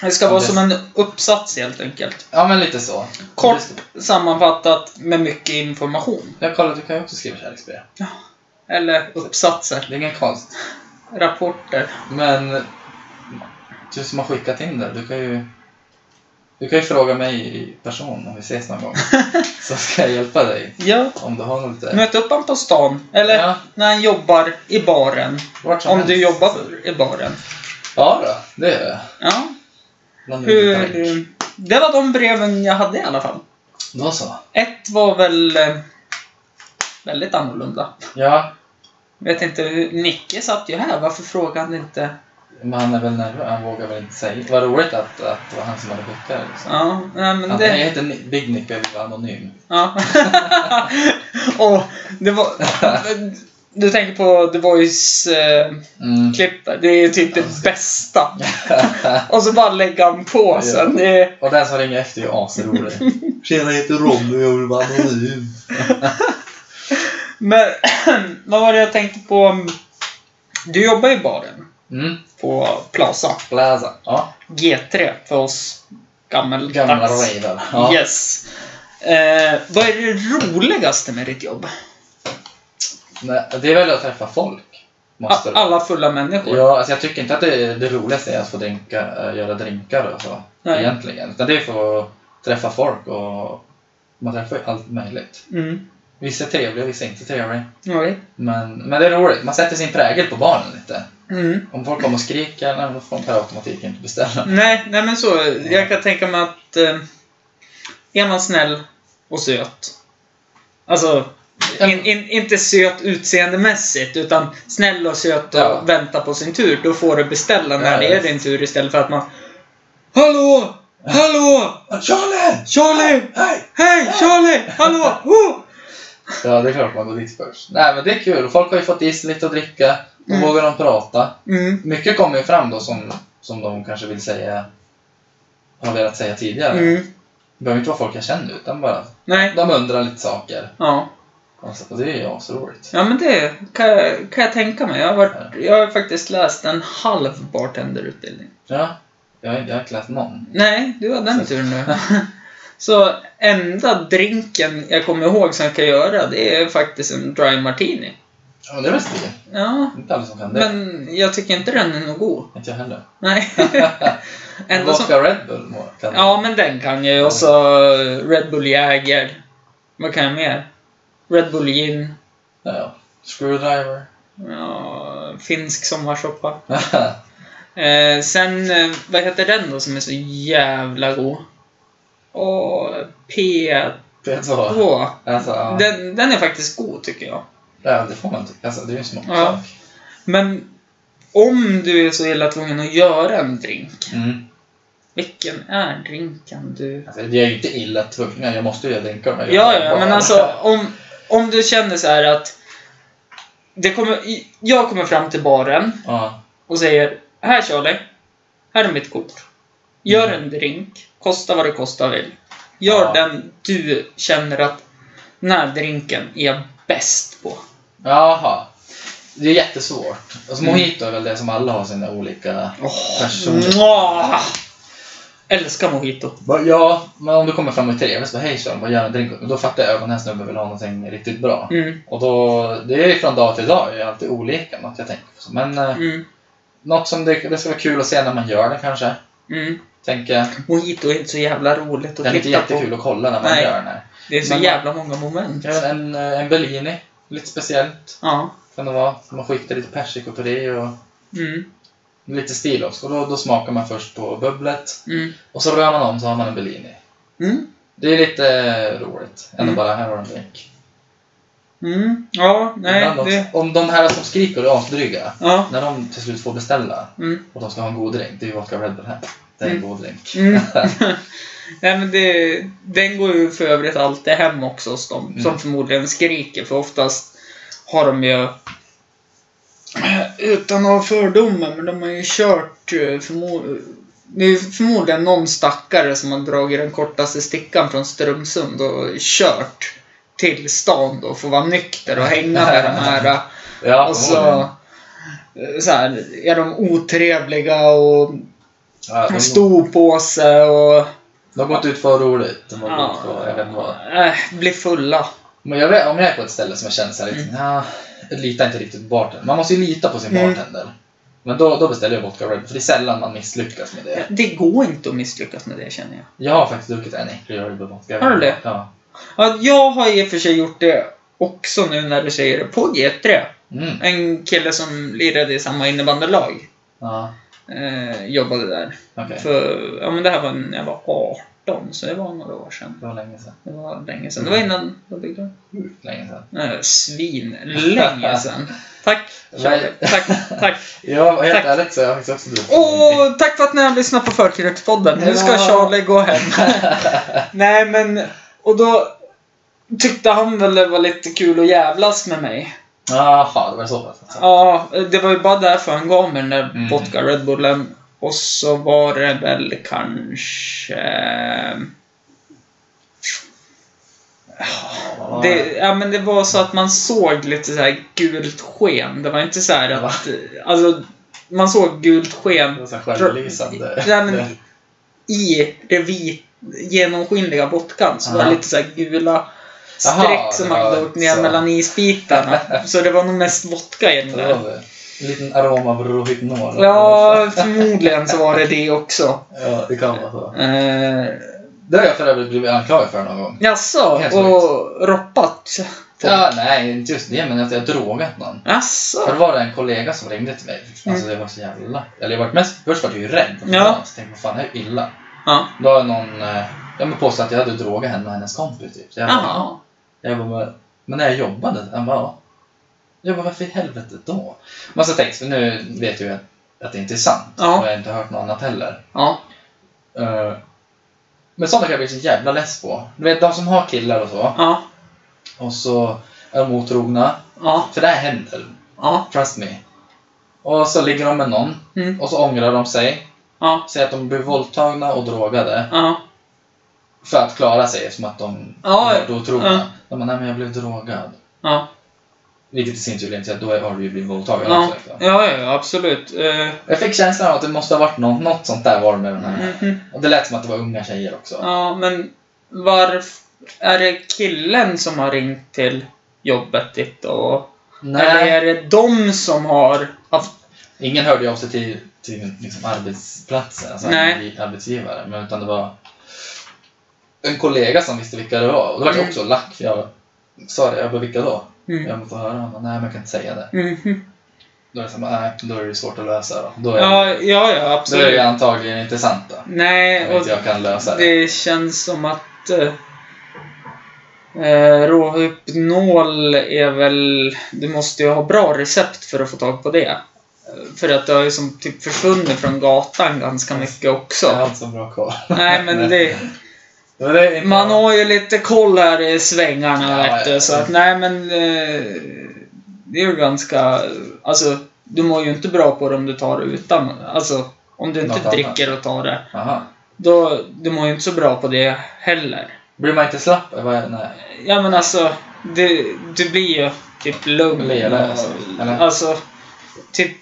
Speaker 5: Det ska vara som en uppsats helt enkelt.
Speaker 6: Ja, men lite så.
Speaker 5: Kort
Speaker 6: Det-
Speaker 5: sammanfattat med mycket information.
Speaker 6: Jag kollar, du kan ju också skriva kärleksbrev.
Speaker 5: Eller uppsatser.
Speaker 6: Det är ingen konst.
Speaker 5: Rapporter.
Speaker 6: Men du som har skickat in det, du kan ju... Du kan ju fråga mig i person om vi ses någon gång. <laughs> Så ska jag hjälpa dig.
Speaker 5: Ja.
Speaker 6: Om du har något.
Speaker 5: Möt upp honom på stan. Eller
Speaker 6: Ja,
Speaker 5: när han jobbar i baren.
Speaker 6: vart som
Speaker 5: Om
Speaker 6: helst.
Speaker 5: du jobbar i baren.
Speaker 6: Ja då, det gör jag.
Speaker 5: Ja.
Speaker 6: Bland olika
Speaker 5: Hur... Det var de breven jag hade i alla fall.
Speaker 6: Då så.
Speaker 5: Ett var väl eh, väldigt annorlunda.
Speaker 6: Ja,
Speaker 5: Vet inte hur... Nicke satt ju här. Varför frågade han inte?
Speaker 6: men han är väl nervös. Han vågar väl inte säga. Vad roligt att, att det var han som hade skickat det. Liksom.
Speaker 5: Ja, nej, men
Speaker 6: Han
Speaker 5: det...
Speaker 6: heter Ni- Big Nick och vill vara anonym.
Speaker 5: Ja. <laughs> Och det var... <laughs> Du tänker på The Voice-klipp
Speaker 6: Mm.
Speaker 5: där. Det är typ det bästa. <laughs> Och så bara lägga han på sen. Det är...
Speaker 6: och den som ringer efter är ju asrolig. Tjena, jag heter Ronny och jag vill vara anonym.
Speaker 5: Men <clears throat> vad var det jag tänkte på? Du jobbar i baren
Speaker 6: Mm.
Speaker 5: på Plaza.
Speaker 6: Plaza. Ja.
Speaker 5: G3 för oss gammeldags.
Speaker 6: Gamla raver. Ja.
Speaker 5: Yes. Eh, vad är det roligaste med ditt jobb?
Speaker 6: Nej, det är väl att träffa folk. Måste
Speaker 5: A- alla fulla människor.
Speaker 6: Ja, alltså jag tycker inte att det, det roligaste är att få drinka, äh, göra drinkar och så.
Speaker 5: Nej.
Speaker 6: Egentligen. Utan det är att få träffa folk och man träffar ju allt möjligt.
Speaker 5: Mm.
Speaker 6: Vissa är trevliga, vissa är inte trevliga.
Speaker 5: Okej.
Speaker 6: Men, men det är roligt. Man sätter sin prägel på barnen lite.
Speaker 5: Mm.
Speaker 6: Om folk kommer och skriker, nej, då får de per automatik inte beställa.
Speaker 5: Nej, nej men så. Jag kan tänka mig att eh, är man snäll och söt. Alltså, in, in, inte söt utseendemässigt, utan snäll och söt och
Speaker 6: Ja.
Speaker 5: vänta på sin tur. Då får du beställa när
Speaker 6: Ja,
Speaker 5: det är din tur istället för att man Hallå! Hallå!
Speaker 6: Charlie!
Speaker 5: Charlie!
Speaker 6: Hej!
Speaker 5: Hej! Charlie! Hallå! Oh!
Speaker 6: Ja, det är klart man går dit först. Nej, men det är kul. Folk har ju fått i sig lite att dricka. Då
Speaker 5: Mm.
Speaker 6: vågar de prata.
Speaker 5: Mm.
Speaker 6: Mycket kommer ju fram då som, som de kanske vill säga, har velat säga tidigare.
Speaker 5: Mm.
Speaker 6: Det behöver inte vara folk jag känner, utan bara
Speaker 5: Nej.
Speaker 6: de undrar lite saker.
Speaker 5: Ja.
Speaker 6: Och, och det är ju asroligt.
Speaker 5: Ja men det kan jag, kan jag tänka mig. Jag har, varit, jag har faktiskt läst en halv bartenderutbildning.
Speaker 6: Ja, jag har, jag har inte läst någon.
Speaker 5: Nej, du har den turen nu. <laughs> Så enda drinken jag kommer ihåg som jag kan göra, det är faktiskt en dry martini.
Speaker 6: Ja, det är väl stil.
Speaker 5: Ja,
Speaker 6: Inte alla som kan det.
Speaker 5: men jag tycker inte den är nog god.
Speaker 6: Inte jag heller.
Speaker 5: Nej. <laughs> Enda som...
Speaker 6: Red Bull kan
Speaker 5: Ja, men den kan jag ju. Och så Red Bull Jäger. Vad kan jag mer? Red Bull Gin.
Speaker 6: ja, ja. Screwdriver.
Speaker 5: Ja, finsk sommarsoppa. <laughs> Eh, sen, eh, vad heter den då som är så jävla god? Och P2.
Speaker 6: P2. Alltså, ja.
Speaker 5: Den, den är faktiskt god tycker jag.
Speaker 6: ja, det får man tycka. Alltså, det är ju en smaksak.
Speaker 5: Ja. Men om du är så illa tvungen att göra en drink,
Speaker 6: Mm.
Speaker 5: vilken är drinken du...
Speaker 6: Alltså, jag är ju inte illa tvungen. Jag måste ju drinkar om jag
Speaker 5: Ja, ja, men alltså om, om du känner så här att det kommer, jag kommer fram till baren
Speaker 6: Ja.
Speaker 5: och säger Här Charlie, här är mitt kort. Gör en drink, kosta vad det kosta vill. Gör
Speaker 6: Ja.
Speaker 5: den du känner att den här drinken är jag bäst på.
Speaker 6: Jaha. Det är jättesvårt. Alltså, mojito är väl det som alla har sina olika
Speaker 5: Oh,
Speaker 6: personer.
Speaker 5: Älskar mojito.
Speaker 6: Ja, men om du kommer fram och är trevlig så hej Sean, vad gör en drink åt mig?" Då fattar jag att den här snubben vill ha någonting riktigt bra.
Speaker 5: Mm,
Speaker 6: Och då, det är ju från dag till dag, det är alltid olika något jag tänker på. Men eh,
Speaker 5: mm,
Speaker 6: något som det, det ska vara kul att se när man gör det kanske.
Speaker 5: Mm.
Speaker 6: Tänker jag.
Speaker 5: Mojito är inte så jävla roligt
Speaker 6: Det
Speaker 5: att
Speaker 6: är inte
Speaker 5: titta på.
Speaker 6: jättekul att kolla när man
Speaker 5: Nej.
Speaker 6: gör det.
Speaker 5: Det är så
Speaker 6: Men-
Speaker 5: jävla många moment.
Speaker 6: Ja, En, eh, en Bellini, lite speciellt.
Speaker 5: Ja.
Speaker 6: Kan det vara. Man skiktar lite persikor på det och
Speaker 5: Mm.
Speaker 6: lite stilos. Och då, då smakar man först på bubblet.
Speaker 5: Mm.
Speaker 6: Och så rör man om så har man en Bellini.
Speaker 5: Mm.
Speaker 6: Det är lite roligt. Än
Speaker 5: Mm.
Speaker 6: bara, här har du en drink.
Speaker 5: Mm. Ja, nej, det...
Speaker 6: Om de här som skriker och är asdryga,
Speaker 5: Ja.
Speaker 6: när de till slut får beställa
Speaker 5: Mm.
Speaker 6: och de ska ha en god drink, det är ju vodka Red Bull här. Det är en
Speaker 5: Mm.
Speaker 6: god drink.
Speaker 5: Mm. <laughs> <laughs> Nej, men det, den går ju för övrigt alltid hem också hos dem
Speaker 6: Mm.
Speaker 5: som förmodligen skriker. För oftast har de ju, <clears throat> utan att ha fördomar, men de har ju kört eh, förmo- det är förmodligen någon stackare som har dragit den kortaste stickan från Strömsund och kört till stan då för att vara nykter och hänga med de här. <laughs>
Speaker 6: Ja,
Speaker 5: Och så, så här, är de otrevliga och
Speaker 6: ja, de,
Speaker 5: stor på sig och
Speaker 6: de har gått ut för roligt. De har
Speaker 5: Ja.
Speaker 6: gått för, jag vet inte vad.
Speaker 5: äh, blir fulla.
Speaker 6: Men jag vet, om jag är på ett ställe som jag känner såhär lite, ja, jag litar inte riktigt på bartendern. Man måste ju lita på sin
Speaker 5: Mm.
Speaker 6: bartender. Men då, då beställer jag vodka Red för det är sällan man misslyckas med det.
Speaker 5: Det går inte att misslyckas med det känner jag.
Speaker 6: Jag har faktiskt druckit en äcklig Red Bull vodka.
Speaker 5: Har du det?
Speaker 6: Ja.
Speaker 5: Ja, jag har i och för sig gjort det också nu när du säger det, på G3.
Speaker 6: Mm.
Speaker 5: En kille som lirade i samma innebandylag
Speaker 6: Ja,
Speaker 5: eh, jobbade där.
Speaker 6: okej.
Speaker 5: För, ja men det här var när jag var 18, så det var några år sedan.
Speaker 6: Det var länge sedan.
Speaker 5: Det var länge sedan. Det var innan, vad byggde du?
Speaker 6: Sjukt länge sedan.
Speaker 5: Nej, svin. Länge <laughs> sedan. Tack, Charlie. Tack, tack. <laughs>
Speaker 6: Ja, helt
Speaker 5: Tack.
Speaker 6: ärligt så har jag faktiskt också druckit
Speaker 5: Och tack för att ni har lyssnat på Förkrökspodden. Nu ska. Charlie gå hem. <laughs> Nej men, och då tyckte han väl det var lite kul att jävlas med mig.
Speaker 6: Jaha, det var så pass alltså.
Speaker 5: Ja, det var ju bara därför han gav mig den där
Speaker 6: Mm.
Speaker 5: vodka Red Bullen. Och så var det väl kanske...
Speaker 6: Ja.
Speaker 5: Det, ja men det var så att man såg lite så här gult sken. Det var inte så här
Speaker 6: Va?
Speaker 5: att... Alltså, man såg gult sken
Speaker 6: Det var så här självlysande. <laughs>
Speaker 5: I det vit, genomskinliga vodkan så var det
Speaker 6: Aha.
Speaker 5: lite så här gula streck
Speaker 6: Jaha,
Speaker 5: som hade
Speaker 6: var
Speaker 5: åkt ner
Speaker 6: så.
Speaker 5: mellan isbitarna. <laughs> så det var nog mest vodka i den där.
Speaker 6: var. En liten arom av Rohypnol.
Speaker 5: Ja, förmodligen så var det det också.
Speaker 6: Ja, det kan vara så.
Speaker 5: Eh,
Speaker 6: Det har jag för övrigt blivit anklagad för någon gång.
Speaker 5: jaså,
Speaker 6: Helt
Speaker 5: och roppat?
Speaker 6: Ja, nej, inte just det, men att jag drogat någon. För
Speaker 5: Jaså?
Speaker 6: det var det en kollega som ringde till mig. Alltså det var så jävla... Eller jag var mest... Först var jag ju rädd.
Speaker 5: Mm. Ja.
Speaker 6: Så tänkte vad fan, det är ju illa.
Speaker 5: Ja.
Speaker 6: Då har någon... eh, Jag men att jag hade drogat henne och hennes kompis typ. Så jag bara. Jag bara, men- när jag jobbade? Han bara, ja. Jag bara, varför i helvete då? Men så tänkte jag, nu vet jag att, det inte är sant.
Speaker 5: Ja.
Speaker 6: Och jag har inte hört något annat heller.
Speaker 5: Ja.
Speaker 6: Eh, men sådana kan jag bli så jävla less på. Du vet, de som har killar och så.
Speaker 5: Ja.
Speaker 6: Och så är de otrogna.
Speaker 5: Ja.
Speaker 6: För det här händer.
Speaker 5: Ja.
Speaker 6: Trust me. Och så ligger de med någon.
Speaker 5: Mm.
Speaker 6: Och så ångrar de sig.
Speaker 5: Ja.
Speaker 6: Säger att de blir våldtagna och drogade.
Speaker 5: Ja.
Speaker 6: För att klara sig, som att de
Speaker 5: Ja,
Speaker 6: var otrogna.
Speaker 5: ja.
Speaker 6: De bara, nej men jag blev drogad.
Speaker 5: Ja.
Speaker 6: Vilket i sin tur leder till att då har du ju blivit våldtagen
Speaker 5: Ja.
Speaker 6: också. Liksom.
Speaker 5: Ja, ja, absolut. Eh,
Speaker 6: Jag fick känslan av att det måste ha varit något, något sånt där var det med den här.
Speaker 5: mhm.
Speaker 6: Och det lät som att det var unga tjejer också.
Speaker 5: Ja, men varför... Är det killen som har ringt till jobbet ditt och... Eller
Speaker 6: Nej,
Speaker 5: är det de som har haft...
Speaker 6: ingen hörde av sig till, till liksom arbetsplatsen, alltså
Speaker 5: Nej.
Speaker 6: arbetsgivare. Men utan det var en kollega som visste vilka det var. Och då var jag
Speaker 5: Mm.
Speaker 6: också lack. för Jag sa det, jag bara vilka då?
Speaker 5: Mm.
Speaker 6: Jag får höra. Bara, nej men jag kan inte säga det.
Speaker 5: Mhm.
Speaker 6: Då är det så här, nej, då är det svårt att lösa då. Då är,
Speaker 5: Ja, ja, ja,
Speaker 6: då är det
Speaker 5: absolut.
Speaker 6: antagligen inte sant då.
Speaker 5: Nej, och
Speaker 6: jag kan lösa det.
Speaker 5: det känns som att... Eh, eh, Råhypnol är väl... Du måste ju ha bra recept för att få tag på det. För att det har ju som typ försvunnit från gatan ganska mycket också.
Speaker 6: Jag har inte så bra koll.
Speaker 5: Nej, men det... Man har ju lite koll här i svängarna,
Speaker 6: Ja,
Speaker 5: vet du. Så att, nej men... Eh, det är ju ganska... Alltså, du mår ju inte bra på det om du tar det utan... Alltså, om du inte dricker och tar det.
Speaker 6: Aha.
Speaker 5: Då, du mår ju inte så bra på det heller.
Speaker 6: Blir man inte slapp? Nej.
Speaker 5: Ja men alltså, det, du blir ju typ lugn.
Speaker 6: Lera, alltså, eller?
Speaker 5: Alltså, typ...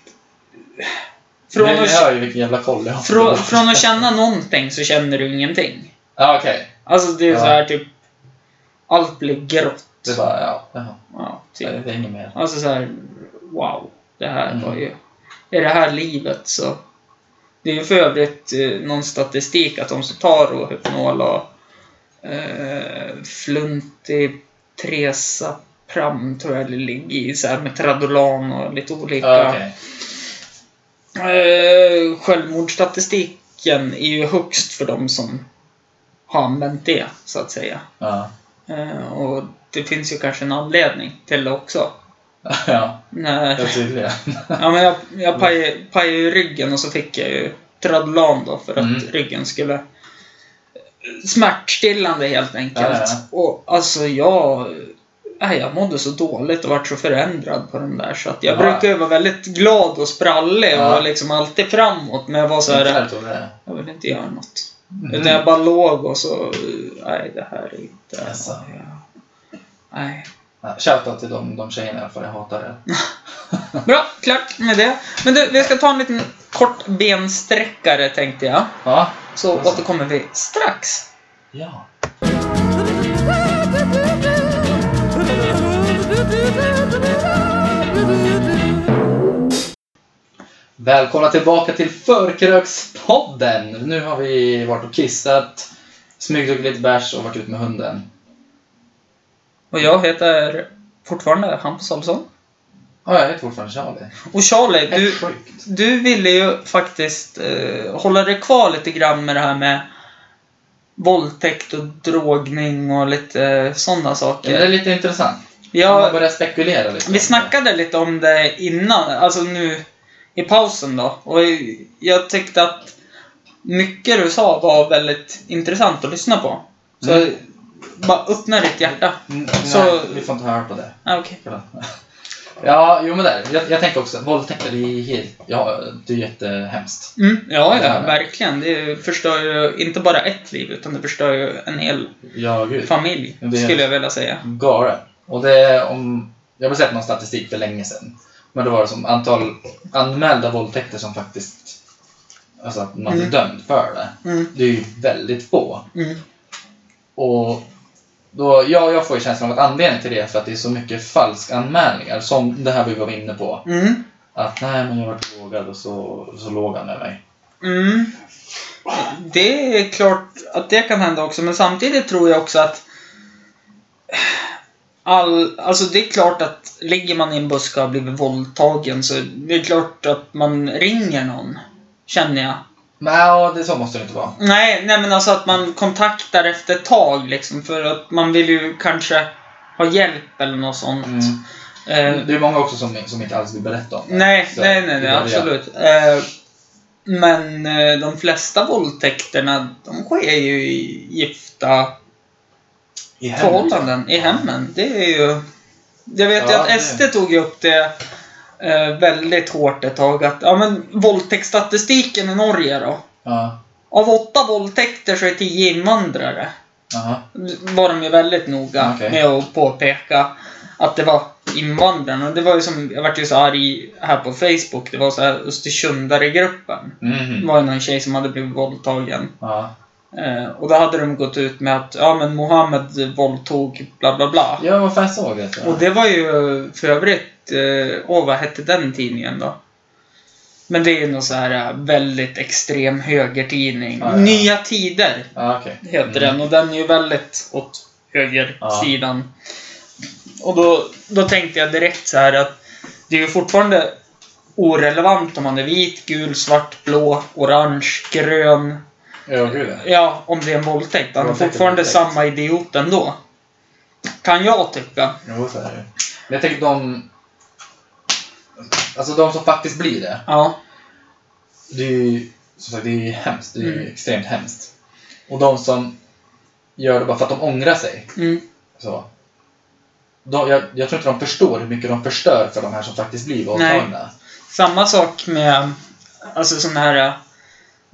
Speaker 5: Från
Speaker 6: nu,
Speaker 5: att,
Speaker 6: jag ju vilken jävla koll jag har.
Speaker 5: från, från att känna någonting så känner du ingenting.
Speaker 6: Ja, okej.
Speaker 5: Alltså det är
Speaker 6: Ja.
Speaker 5: så här typ... Allt blir grått.
Speaker 6: Det bara, ja. Jaha.
Speaker 5: Ja,
Speaker 6: Det
Speaker 5: typ.
Speaker 6: är inget mer.
Speaker 5: Alltså så här, wow. Det här
Speaker 6: Mm.
Speaker 5: var ju... Är det här livet så... Det är ju för övrigt eh, någon statistik att de som tar Rohypnol och eh, Flunti-Tresapram tror jag det ligger i, så här med Tradolan och lite olika.
Speaker 6: Okej.
Speaker 5: Eh, självmordsstatistiken är ju högst för de som har använt det, så att säga.
Speaker 6: Ja.
Speaker 5: Eh, och det finns ju kanske en anledning till det också. <laughs>
Speaker 6: ja,
Speaker 5: När,
Speaker 6: ja, tydligen. <laughs>
Speaker 5: ja, men jag, jag pajade, pajade ju ryggen och så fick jag ju Tradlan då för att
Speaker 6: Mm.
Speaker 5: ryggen skulle smärtstillande helt enkelt.
Speaker 6: Ja, ja.
Speaker 5: Och alltså jag Nej, jag mådde så dåligt och vart så förändrad på den där så att jag
Speaker 6: Ja.
Speaker 5: brukar ju vara väldigt glad och sprallig
Speaker 6: Ja.
Speaker 5: och liksom alltid framåt men jag var så här, jag vill inte göra något.
Speaker 6: Mm.
Speaker 5: Utan jag bara låg och så, nej det här är inte... Ja. Nej.
Speaker 6: Shoutout till de, de tjejerna fall, jag hatar det. <laughs>
Speaker 5: Bra, klart med det. Men du, vi ska ta en liten kort bensträckare tänkte jag.
Speaker 6: Ja.
Speaker 5: Så
Speaker 6: Jaså.
Speaker 5: återkommer vi strax.
Speaker 6: Ja. Välkomna tillbaka till Förkrökspodden! Nu har vi varit och kissat, smygdruckit lite bärs och varit ute med hunden.
Speaker 5: Och jag heter fortfarande Hampus Olsson.
Speaker 6: Ja, jag heter fortfarande Charlie.
Speaker 5: Och Charlie, du,
Speaker 6: sjukt.
Speaker 5: du ville ju faktiskt eh, hålla dig kvar lite grann med det här med våldtäkt och drogning och lite eh, sådana
Speaker 6: Ja,
Speaker 5: saker.
Speaker 6: det är lite intressant. Man
Speaker 5: Jag,
Speaker 6: börjar spekulera lite.
Speaker 5: Vi snackade lite om det innan, alltså nu i pausen då. Och jag tyckte att mycket du sa var väldigt intressant att lyssna på. Så
Speaker 6: Mm.
Speaker 5: bara öppna ditt hjärta.
Speaker 6: Mm,
Speaker 5: Så-
Speaker 6: Nej, vi får inte höra på det.
Speaker 5: Ah, Okej.
Speaker 6: Förlåt. <laughs> Ja, jo men där. Jag, jag tänker också våldtäkter, det är helt... Ja, det är jättehemskt.
Speaker 5: Mm, ja, ja, verkligen. Det förstör ju inte bara ett liv, utan det förstör ju en hel
Speaker 6: Ja,
Speaker 5: familj, skulle jag vilja säga.
Speaker 6: Garen. Och det om... Jag har sett någon statistik för länge sedan. Men det var det som antal anmälda våldtäkter som faktiskt... Alltså att man blir
Speaker 5: Mm.
Speaker 6: dömd för det.
Speaker 5: Mm,
Speaker 6: Det är ju väldigt få.
Speaker 5: mm,
Speaker 6: Och då, ja, jag får ju känslan av att anledningen till det är för att det är så mycket falskanmälningar. Som det här vi var inne på.
Speaker 5: mm,
Speaker 6: Att nej, men jag var drogad och så, så låg han med mig.
Speaker 5: mm. Det är klart att det kan hända också, men samtidigt tror jag också att All, alltså det är klart att ligger man i en buske och har blivit våldtagen så det är klart att man ringer någon. Känner jag.
Speaker 6: Ja, det så måste det inte vara.
Speaker 5: Nej, nej men alltså att man kontaktar efter ett tag liksom för att man vill ju kanske ha hjälp eller något sånt.
Speaker 6: Mm.
Speaker 5: Eh,
Speaker 6: Det är många också som, som inte alls vill berätta om det.
Speaker 5: nej,
Speaker 6: Så,
Speaker 5: nej, nej, nej, absolut. Eh, men eh, de flesta våldtäkterna, de sker ju i gifta
Speaker 6: I
Speaker 5: förhållanden, i hemmen. Det är ju... Jag vet ju
Speaker 6: Ja,
Speaker 5: att
Speaker 6: det-
Speaker 5: SD tog ju upp det eh, väldigt hårt ett tag att, ja men våldtäktsstatistiken i Norge då.
Speaker 6: Ja.
Speaker 5: Av åtta våldtäkter så är tio invandrare.
Speaker 6: Jaha.
Speaker 5: var de ju väldigt noga
Speaker 6: Okej.
Speaker 5: med att påpeka att det var invandrarna. Det var ju som, jag vart ju så arg här på Facebook. Det var så här Östersundare-gruppen. Det
Speaker 6: Mhm.
Speaker 5: var ju någon tjej som hade blivit våldtagen.
Speaker 6: Ja.
Speaker 5: Eh, och då hade de gått ut med att ja men Mohammed våldtog bla bla bla.
Speaker 6: Ja, vad fan såg det? jag.
Speaker 5: Och det var ju för övrigt, eh, åh vad hette den tidningen då? Men det är ju någon så här eh, väldigt extrem högertidning.
Speaker 6: Ja, ja.
Speaker 5: Nya Tider
Speaker 6: Ja, okej.
Speaker 5: heter
Speaker 6: Mm.
Speaker 5: den och den är ju väldigt åt högersidan. Och då, då tänkte jag direkt så här att det är ju fortfarande orelevant om man är vit, gul, svart, blå, orange, grön.
Speaker 6: Ja, gud ja.
Speaker 5: Ja, om det är en våldtäkt. Han är
Speaker 6: Våldtäkt är
Speaker 5: fortfarande
Speaker 6: våldtäkt.
Speaker 5: samma idiot ändå. Kan jag tycka.
Speaker 6: Jo, så är det Men jag tänker de... Alltså de som faktiskt blir det.
Speaker 5: Ja.
Speaker 6: Det är ju, som sagt, det är ju hemskt. Det är ju
Speaker 5: Mm.
Speaker 6: extremt hemskt. Och de som gör det bara för att de ångrar sig.
Speaker 5: Mm.
Speaker 6: Så. De, jag, jag tror inte de förstår hur mycket de förstör för de här som faktiskt blir våldtagna.
Speaker 5: Samma sak med alltså sådana här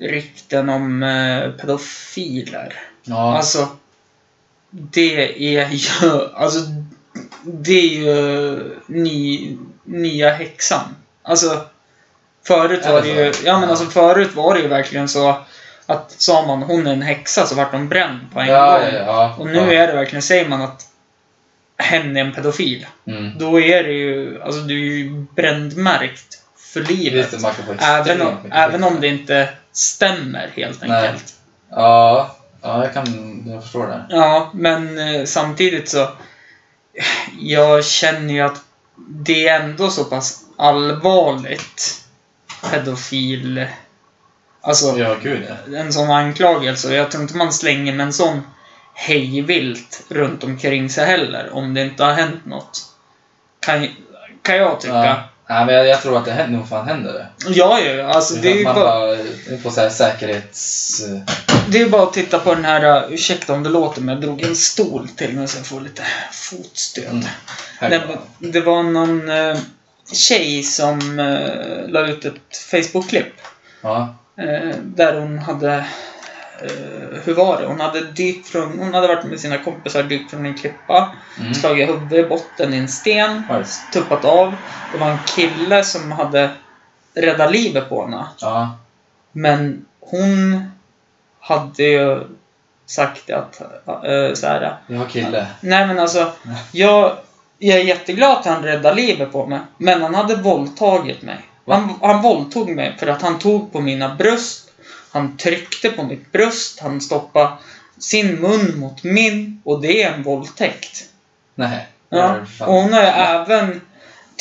Speaker 5: rykten om äh, pedofiler.
Speaker 6: Ja.
Speaker 5: Alltså, det är ju, alltså, det är ju ny, nya häxan. Alltså, förut var
Speaker 6: det
Speaker 5: ju, ja men alltså förut var det ju verkligen så att sa man hon är en häxa så vart de bränd på en
Speaker 6: ja,
Speaker 5: gång.
Speaker 6: ja, ja.
Speaker 5: Och nu är det verkligen, säger man att hen är en pedofil,
Speaker 6: Mm.
Speaker 5: då är det ju, alltså du är ju brändmärkt för livet. Även om, även om det inte stämmer helt
Speaker 6: Nej.
Speaker 5: enkelt.
Speaker 6: Ja, ja, jag kan... Jag förstår det.
Speaker 5: Ja, men eh, samtidigt så... Jag känner ju att det är ändå så pass allvarligt pedofil... Alltså,
Speaker 6: Ja, gud ja.
Speaker 5: en sån anklagelse. Jag tror inte man slänger med en sån hejvilt runt omkring sig heller. Om det inte har hänt något. Kan, kan jag tycka.
Speaker 6: Ja.
Speaker 5: Ja,
Speaker 6: Nej, men jag, jag tror att det händer, nog fan händer det.
Speaker 5: ja, ja. Alltså, det är ju
Speaker 6: man
Speaker 5: bara,
Speaker 6: bara på så här säkerhets...
Speaker 5: det är ju bara att titta på den här, uh, ursäkta om det låter, men jag drog en stol till mig så jag får lite fotstöd.
Speaker 6: Mm.
Speaker 5: Men det var någon uh, tjej som uh, la ut ett Facebook-klipp.
Speaker 6: Ja.
Speaker 5: Eh, där hon hade... Eh, hur var det? Hon hade dykt från... Hon hade varit med sina kompisar, dykt från en klippa,
Speaker 6: Mm.
Speaker 5: slagit huvudet i botten i en sten,
Speaker 6: just.
Speaker 5: tuppat av. Det var en kille som hade räddat livet på henne.
Speaker 6: Ja.
Speaker 5: Men hon hade ju sagt att... Uh, så här,
Speaker 6: Jag har kille.
Speaker 5: Nej men alltså, jag, jag är jätteglad att han räddade livet på mig. Men han hade våldtagit mig. Han, han våldtog mig för att han tog på mina bröst. Han tryckte på mitt bröst. Han stoppade sin mun mot min. Och det är en våldtäkt.
Speaker 6: Nej.
Speaker 5: Ja. Och hon har ju även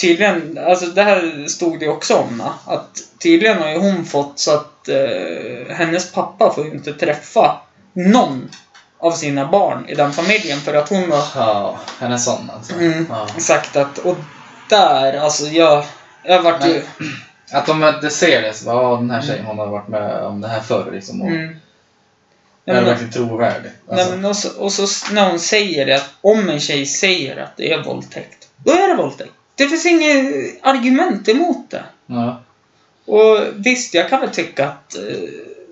Speaker 5: tydligen, alltså det här stod det också om. Att tydligen har ju hon fått så att eh, hennes pappa får ju inte träffa någon av sina barn i den familjen för att hon har
Speaker 6: Ja, han är sån alltså.
Speaker 5: Mm.
Speaker 6: Ja.
Speaker 5: sagt att, och där, alltså jag, jag vart ju...
Speaker 6: Att de inte ser det, så bara, ja den här tjejen hon har varit med om det här förr liksom. Och
Speaker 5: Mm.
Speaker 6: är
Speaker 5: Nej, men,
Speaker 6: verkligen trovärdig.
Speaker 5: nej,
Speaker 6: Alltså,
Speaker 5: men och, så, och så när hon säger det, att om en tjej säger att det är våldtäkt, då är det våldtäkt. Det finns inget argument emot det.
Speaker 6: ja.
Speaker 5: Och visst, jag kan väl tycka att eh,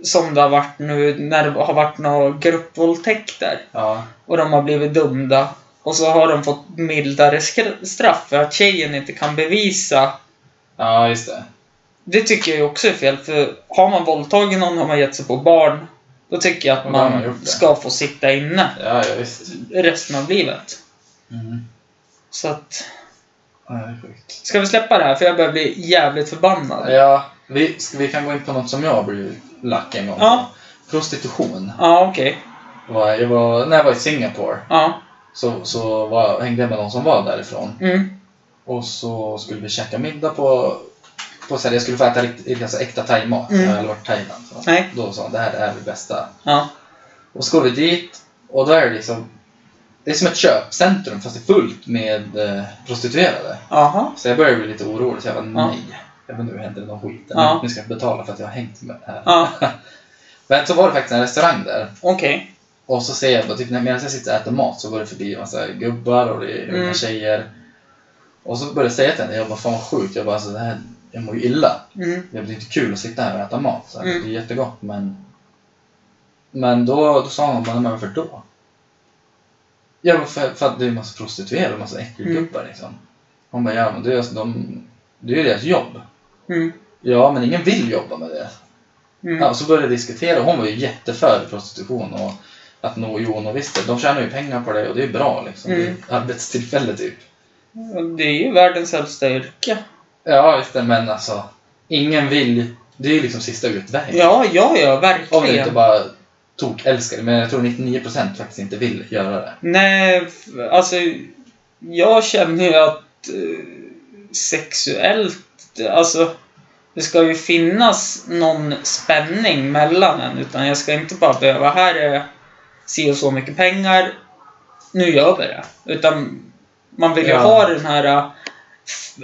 Speaker 5: som det har varit nu när det har varit några gruppvåldtäkter
Speaker 6: Ja.
Speaker 5: och de har blivit dömda och så har de fått mildare straff för att tjejen inte kan bevisa
Speaker 6: ja, just det.
Speaker 5: Det tycker jag också är fel, för har man våldtagit någon, har man gett sig på barn, då tycker jag att
Speaker 6: man
Speaker 5: ska få sitta inne
Speaker 6: Ja, ja visst.
Speaker 5: resten av livet.
Speaker 6: Mm.
Speaker 5: Så att... Ska vi släppa det här? För jag börjar bli jävligt förbannad.
Speaker 6: Ja, vi, ska- vi kan gå in på något som jag blev lack en gång
Speaker 5: Ja.
Speaker 6: Prostitution.
Speaker 5: Ja, okej.
Speaker 6: Jag var, när jag var i Singapore
Speaker 5: Ja.
Speaker 6: så, så var, hängde jag med någon som var därifrån.
Speaker 5: Mm.
Speaker 6: Och så skulle vi käka middag på... på så här, jag skulle få äta riktigt, alltså äkta thaimat.
Speaker 5: Mm.
Speaker 6: Jag hade varit i Thailand. Så.
Speaker 5: Nej.
Speaker 6: Då sa han, det här är det bästa.
Speaker 5: Ja.
Speaker 6: Och så går vi dit och då är det liksom... Det är som ett köpcentrum fast det är fullt med eh, prostituerade.
Speaker 5: Jaha.
Speaker 6: Så jag började bli lite orolig. Så jag bara,
Speaker 5: Ja.
Speaker 6: nej. Jag bara, nu händer det någon skit.
Speaker 5: Ja.
Speaker 6: Nu ska jag betala för att jag har hängt med här.
Speaker 5: Ja. <laughs>
Speaker 6: Men så var det faktiskt en restaurang där.
Speaker 5: Okej.
Speaker 6: Och så ser jag, typ, medan jag sitter och äter mat så går det förbi en massa gubbar och det är unga
Speaker 5: Mm.
Speaker 6: tjejer. Och så började jag säga till henne, jag bara fan vad sjukt. Jag bara alltså, det här, jag mår ju illa.
Speaker 5: Mm.
Speaker 6: Det blir inte kul att sitta här och äta mat. Så
Speaker 5: Mm.
Speaker 6: Det är jättegott men... Men då, då sa hon bara, men varför då? Ja, för, för att det är en massa prostituerade och massa äckelgubbar liksom. Hon bara, ja men det är, alltså, de, det är ju deras jobb.
Speaker 5: Mm.
Speaker 6: Ja, men ingen vill jobba med det.
Speaker 5: Mm.
Speaker 6: Ja, så började vi diskutera. Hon var ju jätteför prostitution och att nå jo, och visst det, de tjänar ju pengar på det och det är bra liksom. Det är
Speaker 5: Mm.
Speaker 6: arbetstillfälle typ.
Speaker 5: Det är ju världens äldsta yrke.
Speaker 6: Ja, just det, men alltså. Ingen vill. Det är ju liksom sista utvägen.
Speaker 5: Ja, ja, ja,
Speaker 6: Om du inte
Speaker 5: verkligen.
Speaker 6: bara tok älskar det. Men jag tror 99% faktiskt inte vill göra det.
Speaker 5: Nej, f- alltså jag känner ju att eh, sexuellt, alltså det ska ju finnas någon spänning mellan en utan jag ska inte bara behöva, här är si och så mycket pengar, nu gör vi det. Utan man vill ju
Speaker 6: Ja.
Speaker 5: ha den här eh,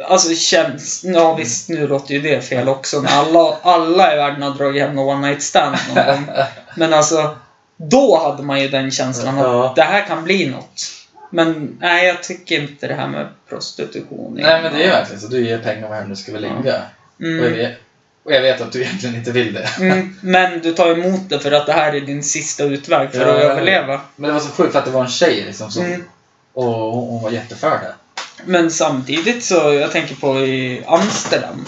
Speaker 5: Alltså känns... Ja visst, nu låter ju det fel också. När alla, alla i världen har dragit hem någon one night stand någon gång. <laughs> Men alltså, då hade man ju den känslan att
Speaker 6: Ja.
Speaker 5: det här kan bli något. Men nej, jag tycker inte det här med prostitution
Speaker 6: Nej men det är ju verkligen så. Du ger pengar vem du ska väl ligga. Och, jag
Speaker 5: Mm,
Speaker 6: vet, och jag vet att du egentligen inte vill det.
Speaker 5: mm, <laughs> men du tar emot det för att det här är din sista utväg för
Speaker 6: Ja,
Speaker 5: att överleva.
Speaker 6: Men det var så sjukt för att det var en tjej liksom som,
Speaker 5: Mm.
Speaker 6: och hon, hon var jätteför det.
Speaker 5: Men samtidigt så, jag tänker på i Amsterdam,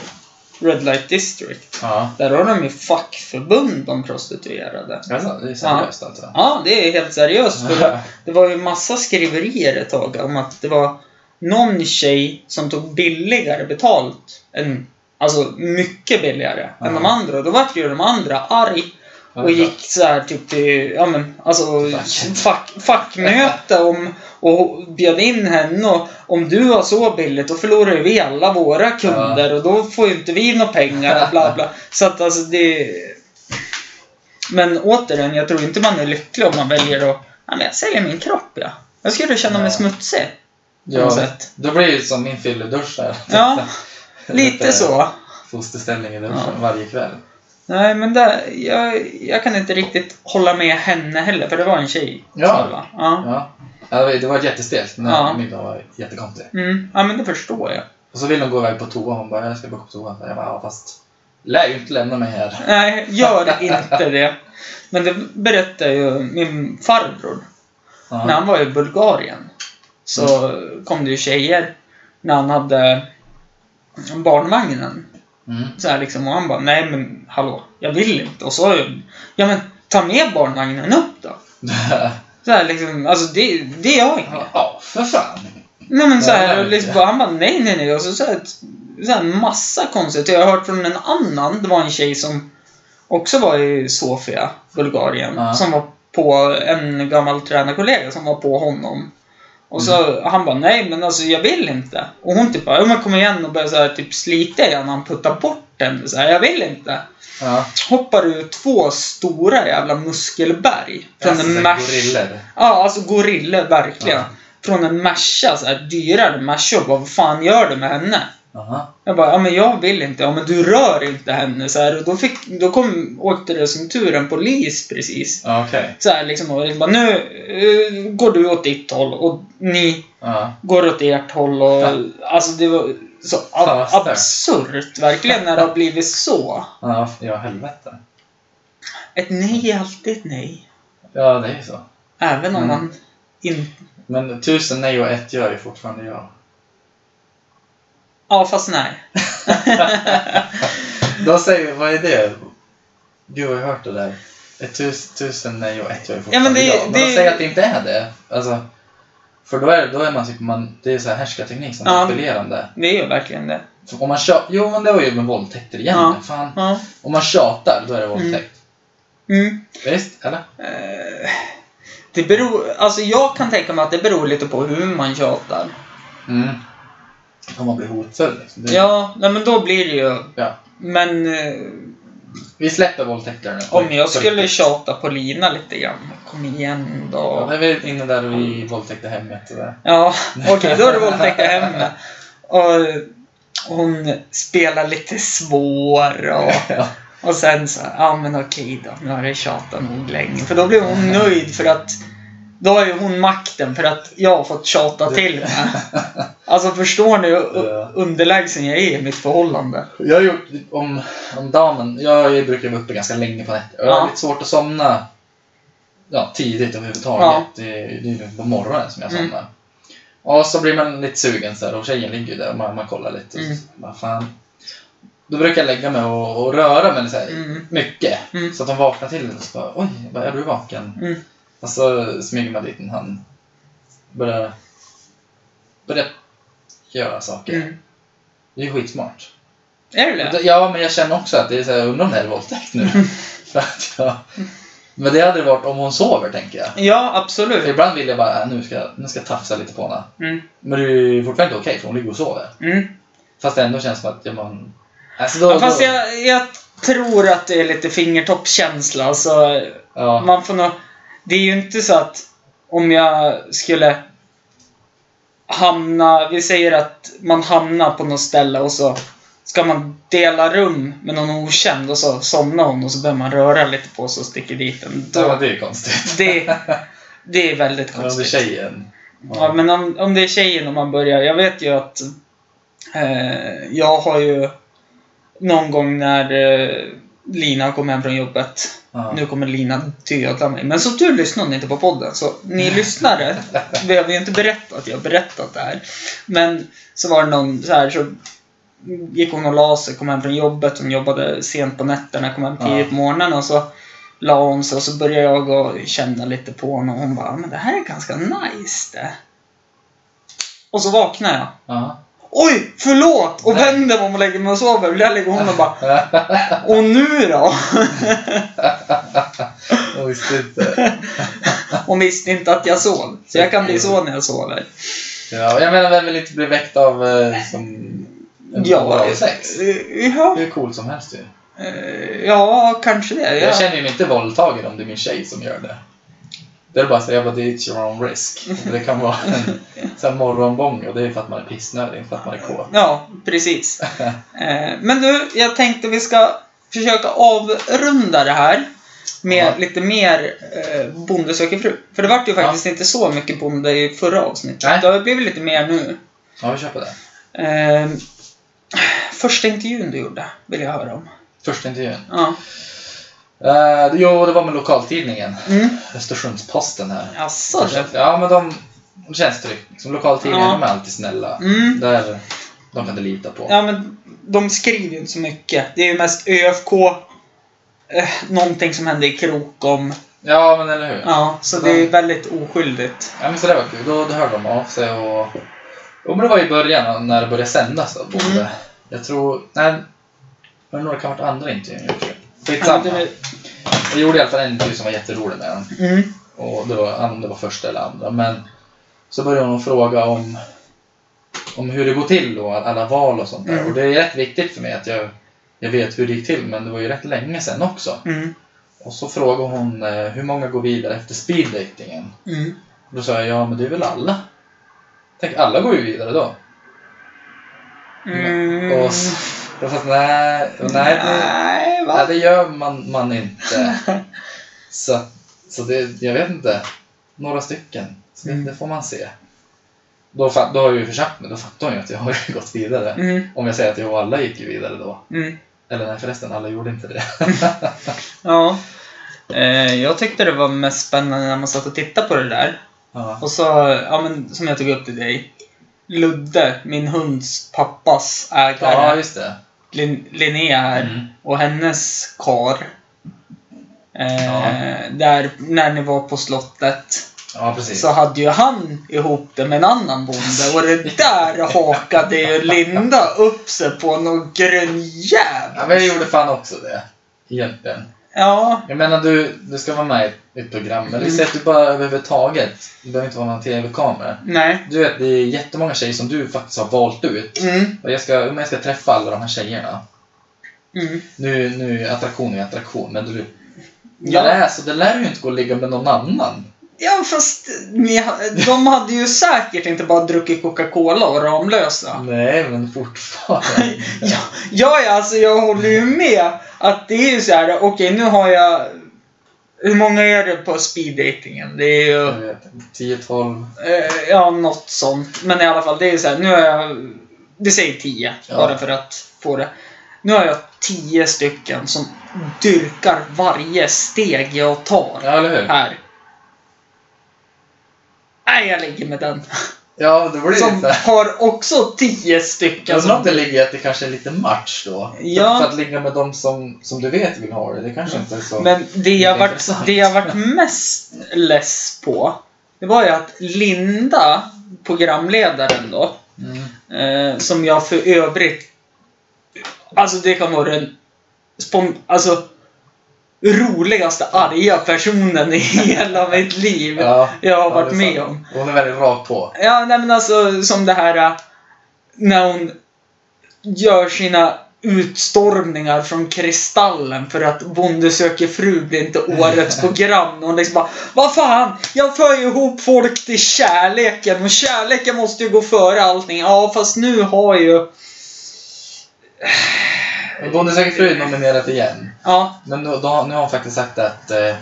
Speaker 5: Red Light District.
Speaker 6: Ja.
Speaker 5: Där har de ju fackförbund de prostituerade.
Speaker 6: Alltså, det är seriöst alltså.
Speaker 5: Ja, det är helt seriöst. För det var ju massa skriverier ett tag om att det var någon tjej som tog billigare betalt än Alltså mycket billigare än
Speaker 6: Ja.
Speaker 5: de andra. Då vart ju de andra arg
Speaker 6: Ja,
Speaker 5: Och gick så här typ till, ja men alltså
Speaker 6: Fack.
Speaker 5: fack, fackmöte om, och bjöd in henne och om du har så billigt då förlorar vi alla våra kunder och då får ju inte vi några pengar och bla bla. <laughs> Så att alltså det... Men återigen, jag tror inte man är lycklig om man väljer att, ja men jag säljer min kropp ja. Jag skulle känna mig smutsig.
Speaker 6: Ja,
Speaker 5: sätt.
Speaker 6: då blir det ju som min fylledusch där.
Speaker 5: Ja, <laughs> Lite så.
Speaker 6: Fosterställning i duschen
Speaker 5: Ja.
Speaker 6: varje kväll.
Speaker 5: Nej, men där, jag, jag kan inte riktigt hålla med henne heller, för det var en tjej.
Speaker 6: Ja.
Speaker 5: jag, va? ja.
Speaker 6: Ja. Det var- jättestelt. Den här
Speaker 5: Ja.
Speaker 6: middagen var jättekonstig.
Speaker 5: Mm. Ja, men det förstår jag.
Speaker 6: Och så vill hon gå iväg på toa. Hon bara, jag ska gå på toa. Jag bara, ja fast... Lär ju inte lämna mig här.
Speaker 5: Nej, gör inte det. Men det berättade ju min farbror.
Speaker 6: Ja.
Speaker 5: När han var i Bulgarien så kom det ju tjejer när han hade barnvagnen.
Speaker 6: Mm.
Speaker 5: Så här liksom, och han bara, nej men hallå, jag vill inte. Och så, ja men ta med barnvagnen upp då. <laughs> Så här liksom, alltså det, det gör jag inget.
Speaker 6: ja, för fan.
Speaker 5: Nej men så
Speaker 6: Ja,
Speaker 5: här,
Speaker 6: nej,
Speaker 5: och liksom, han bara nej nej nej och så, så, här, så här massa konstigt. Jag har hört från en annan, det var en tjej som också var i Sofia, Bulgarien,
Speaker 6: Ja.
Speaker 5: som var på en gammal tränarkollega som var på honom. Och så han bara nej men alltså jag vill inte. Och hon typ bara, ja men kom igen och började så här, typ slita igen han puttar bort den. Så här, jag vill inte.
Speaker 6: Ja.
Speaker 5: Hoppar ur två stora jävla muskelberg. Från
Speaker 6: Alltså,
Speaker 5: en Merc.
Speaker 6: gorillor.
Speaker 5: Ja, alltså gorillor verkligen.
Speaker 6: Ja.
Speaker 5: Från en Merca, så här dyrare Merca. Vad fan gör du med henne?
Speaker 6: Aha.
Speaker 5: Jag bara, ja men jag vill inte. Ja men du rör inte henne. Så här, och då, fick, då kom, åkte det som tur en polis precis.
Speaker 6: Ja, okej.
Speaker 5: Så här liksom, och liksom bara, nu eh, går du åt ditt håll och ni
Speaker 6: Ja.
Speaker 5: går åt ert håll. Och,
Speaker 6: Fan.
Speaker 5: alltså det var så ab- absurt verkligen när det har blivit så.
Speaker 6: Ja, ja, helvete.
Speaker 5: Ett nej är alltid ett nej.
Speaker 6: Ja, det är ju så.
Speaker 5: Även om
Speaker 6: Mm.
Speaker 5: man inte...
Speaker 6: Men tusen nej och ett gör ju fortfarande ja.
Speaker 5: Ja, fast nej. <laughs>
Speaker 6: Då säger vi, vad är det? Gud, har jag hört det där? Ett tus, tusen nej och ett gör ju
Speaker 5: Ja, men
Speaker 6: fortfarande
Speaker 5: det-
Speaker 6: ja. Men
Speaker 5: det-
Speaker 6: de säger att det inte är det. Alltså, för då är, då är man typ, man, det är så här härskarteknik som är
Speaker 5: Ja.
Speaker 6: appellerande.
Speaker 5: Det är ju verkligen det.
Speaker 6: För om man tjatar, jo men det var ju med våldtäkter igen.
Speaker 5: Ja.
Speaker 6: Fan.
Speaker 5: Ja.
Speaker 6: Om man tjatar, då är det våldtäkt.
Speaker 5: Mm.
Speaker 6: Visst? Eller?
Speaker 5: Eh, Det beror, alltså jag kan tänka mig att det beror lite på hur man tjatar.
Speaker 6: Mm. Om man blir hotfull. Liksom. Det,
Speaker 5: Ja, nej men då blir det ju...
Speaker 6: Ja.
Speaker 5: Men eh,
Speaker 6: Vi släpper våldtäkter nu.
Speaker 5: om jag skulle tjata på Lina lite grann. Kom igen
Speaker 6: Ja,
Speaker 5: då.
Speaker 6: vi är inne där vi våldtäkte hemmet. och.
Speaker 5: Ja, okej då är det våldtäkt hemma. Och hon spelar lite svår och,
Speaker 6: Ja.
Speaker 5: och sen så ja men okej då, nu har jag tjatat nog länge. För då blir hon nöjd för att då har ju hon makten för att jag har fått tjata till mig. <laughs> Alltså förstår ni hur
Speaker 6: Ja.
Speaker 5: underlägsen jag är i mitt förhållande?
Speaker 6: Jag har gjort om, om damen. Jag brukar vara uppe ganska länge på nätter. Jag har
Speaker 5: Ja.
Speaker 6: lite svårt att somna ja, tidigt överhuvudtaget. Det, är- det är på morgonen som jag
Speaker 5: Mm.
Speaker 6: somnar. Och så blir man lite sugen så här, och tjejen ligger ju där och man, man kollar lite.
Speaker 5: Mm.
Speaker 6: Vad fan. Då brukar jag lägga mig och, och röra mig så här,
Speaker 5: Mm.
Speaker 6: mycket.
Speaker 5: Mm.
Speaker 6: Så att de vaknar till och så bara, oj, bara, är du vaken? Och så smyger man dit en hand. Börjar, börjar göra saker.
Speaker 5: Mm.
Speaker 6: Det är skitsmart.
Speaker 5: Är det det?
Speaker 6: Ja, men jag känner också att det är så här, undrar om det är våldtäkt nu. <laughs> För att jag, men det hade det varit om hon sover, tänker jag.
Speaker 5: Ja,
Speaker 6: För
Speaker 5: absolut.
Speaker 6: ibland vill jag bara, äh, nu ska, nu ska jag tafsa lite på henne.
Speaker 5: Mm.
Speaker 6: Men det är ju fortfarande inte okej, för hon ligger och sover.
Speaker 5: Mm.
Speaker 6: Fast det ändå känns som att, ja, man... Alltså då,
Speaker 5: Ja, fast
Speaker 6: då,
Speaker 5: jag, jag tror att det är lite fingertoppskänsla. Så
Speaker 6: ja,
Speaker 5: man får nog... Det är ju inte så att om jag skulle hamna... Vi säger att man hamnar på något ställe och så ska man dela rum med någon okänd och så somnar hon och så börjar man röra lite på sig och sticker dit den.
Speaker 6: ja,
Speaker 5: Då,
Speaker 6: det är konstigt.
Speaker 5: det, det är väldigt
Speaker 6: Men om det är
Speaker 5: konstigt.
Speaker 6: tjejen.
Speaker 5: Ja, men om, om det är tjejen och man börjar... Jag vet ju att eh, jag har ju någon gång när eh, Lina kom hem från jobbet.
Speaker 6: Ja.
Speaker 5: Nu kommer Lina döda mig. Men som tur lyssnar hon inte på podden. Så ni lyssnare <laughs> behöver ju inte berätta att jag berättat det här. Men så var det någon så här så gick hon och la sig, kom hem från jobbet. Hon jobbade sent på nätterna, kom hem tidigt
Speaker 6: Ja.
Speaker 5: på morgonen och så la hon sig och så började jag och känna lite på henne och hon bara men det här är ganska nice det. Och så vaknade jag.
Speaker 6: Ja.
Speaker 5: Oj, förlåt! Och vänder mig om och lägger mig och sover. Och där ligger hon och bara <laughs> Och nu då?
Speaker 6: Jag visste inte.
Speaker 5: Hon visste inte att jag sov. Så jag kan bli så när jag sover.
Speaker 6: Ja, jag menar, vem vill inte bli väckt av eh, som
Speaker 5: Ja,
Speaker 6: sex?
Speaker 5: ja,
Speaker 6: är coolt som helst ju.
Speaker 5: eh, ja, kanske det.
Speaker 6: Jag
Speaker 5: Ja.
Speaker 6: känner ju mig inte våldtagen om det är min tjej som gör det. Det är bara att säga att det it's your own risk. Det kan vara en sån morgonbång och det är för att man är pissnödig, inte för att man är kåt.
Speaker 5: Ja, precis. Eh, Men du, jag tänkte vi ska försöka avrunda det här med
Speaker 6: Ja.
Speaker 5: lite mer eh, Bonde söker fru. För det vart ju faktiskt inte så mycket bonde i förra avsnittet.
Speaker 6: Nej.
Speaker 5: Det har blivit lite mer nu.
Speaker 6: Ja, vi kör på det.
Speaker 5: Eh, första intervjun du gjorde vill jag höra om.
Speaker 6: Första intervjun.
Speaker 5: Ja.
Speaker 6: Uh, jo, det var med lokaltidningen.
Speaker 5: Mm.
Speaker 6: Östersunds-Posten här.
Speaker 5: Jaså du?
Speaker 6: Ja, men de, de känns tryggt. Liksom, lokaltidningen,
Speaker 5: Ja.
Speaker 6: de är alltid snälla.
Speaker 5: Mm.
Speaker 6: Där, de kan du lita på.
Speaker 5: Ja, men de skriver ju inte så mycket. Det är ju mest ÖFK, eh, någonting som hände i Krokom.
Speaker 6: Ja, men eller hur?
Speaker 5: Ja, så det är väldigt oskyldigt.
Speaker 6: Ja, men så det var kul. Då, då hörde de av sig och... Jo, men det var i början när det började sändas då. Både.
Speaker 5: Mm.
Speaker 6: Jag tror... Nej, men det kan ha varit andra intervjun jag gjorde.
Speaker 5: Ja,
Speaker 6: Skitsamma. Jag gjorde i alla fall en intervju som var jätterolig med honom.
Speaker 5: Mm.
Speaker 6: Och det var, om det var första eller andra. Men så började hon fråga om, om hur det går till och alla val och sånt där.
Speaker 5: Mm.
Speaker 6: Och det är rätt viktigt för mig att jag, jag vet hur det gick till. Men det var ju rätt länge sedan också.
Speaker 5: Mm.
Speaker 6: Och så frågade hon eh, hur många går vidare efter speeddatingen.
Speaker 5: Mm.
Speaker 6: Då sa jag, ja men det är väl alla? Tänk, alla går ju vidare då.
Speaker 5: Mm.
Speaker 6: Och s- då sa jag, nej, och nej, det,
Speaker 5: Nej, va?
Speaker 6: det gör man, man inte. <laughs> så så det, jag vet inte. Några stycken. Så det,
Speaker 5: Mm.
Speaker 6: det får man se. Då, då har jag ju försagt mig, då fattar hon ju att jag har gått vidare.
Speaker 5: Mm.
Speaker 6: Om jag säger att jag och alla gick ju vidare då.
Speaker 5: Mm.
Speaker 6: Eller nej förresten, alla gjorde inte det. <laughs>
Speaker 5: Ja. Eh, jag tyckte det var mest spännande när man satt och tittade på det där.
Speaker 6: ja.
Speaker 5: Och så, ja men som jag tog upp till dig. Ludde, min hunds pappas ägare.
Speaker 6: ja, just det.
Speaker 5: Lin- Linnea här.
Speaker 6: Mm.
Speaker 5: Och hennes kar. Eh,
Speaker 6: Ja.
Speaker 5: Där, när ni var på slottet.
Speaker 6: Ja.
Speaker 5: Så hade ju han ihop det med en annan bonde. Och det där hakade ju Linda upp sig på någon grönjävel.
Speaker 6: Ja, men jag gjorde fan också det. Egentligen.
Speaker 5: Ja.
Speaker 6: Jag menar, du, du ska vara med i ett program, men vi säger att du bara överhuvudtaget, det behöver inte vara någon TV-kamera.
Speaker 5: Nej.
Speaker 6: Du vet, det är jättemånga tjejer som du faktiskt har valt ut.
Speaker 5: Mm.
Speaker 6: Och jag ska, om jag ska träffa alla de här tjejerna.
Speaker 5: Mm.
Speaker 6: Nu, nu attraktion är attraktion, men du...
Speaker 5: Ja.
Speaker 6: Det är så, det lär ju inte gå att ligga med någon annan.
Speaker 5: Ja, fast ni, de hade ju säkert inte bara druckit Coca-Cola och Ramlösa.
Speaker 6: Nej, men fortfarande. <laughs>
Speaker 5: Ja, ja, alltså jag håller ju med att det är ju så här. okej nu har jag... Hur många är det på speeddatingen? Det är ju...
Speaker 6: Jag vet inte, 10-12.
Speaker 5: Eh, ja, något sånt. Men i alla fall, det är så här, nu har jag... Det säger 10,
Speaker 6: Ja.
Speaker 5: bara för att få det. Nu har jag 10 stycken som dyrkar varje steg jag tar
Speaker 6: Ja, eller hur?
Speaker 5: här. Nej, jag ligger med den.
Speaker 6: Ja, det blir
Speaker 5: Som
Speaker 6: lite...
Speaker 5: har också 10 stycken som...
Speaker 6: det ligger att det kange är lite match då?
Speaker 5: Ja.
Speaker 6: För att ligga med de som, som du vet vill ha det, det kanske inte är så...
Speaker 5: Men det jag, varit, det jag varit mest less på, det var ju att Linda, programledaren då,
Speaker 6: Mm.
Speaker 5: eh, som jag för övrigt... Alltså det kan vara den spon, alltså, roligaste arga personen i <laughs> hela mitt liv
Speaker 6: Ja,
Speaker 5: jag har varit med
Speaker 6: sant.
Speaker 5: om.
Speaker 6: Hon är väldigt rakt på.
Speaker 5: Ja, nej men alltså som det här äh, när hon gör sina utstormningar från Kristallen för att Bonde söker fru blir inte <laughs> årets program. Och hon liksom bara Vad fan! Jag för ju ihop folk till kärleken och kärleken måste ju gå före allting. Ja, fast nu har ju...
Speaker 6: Bonde söker fru nominerat igen.
Speaker 5: Ja,
Speaker 6: Men då, då, nu har hon faktiskt sagt att eh,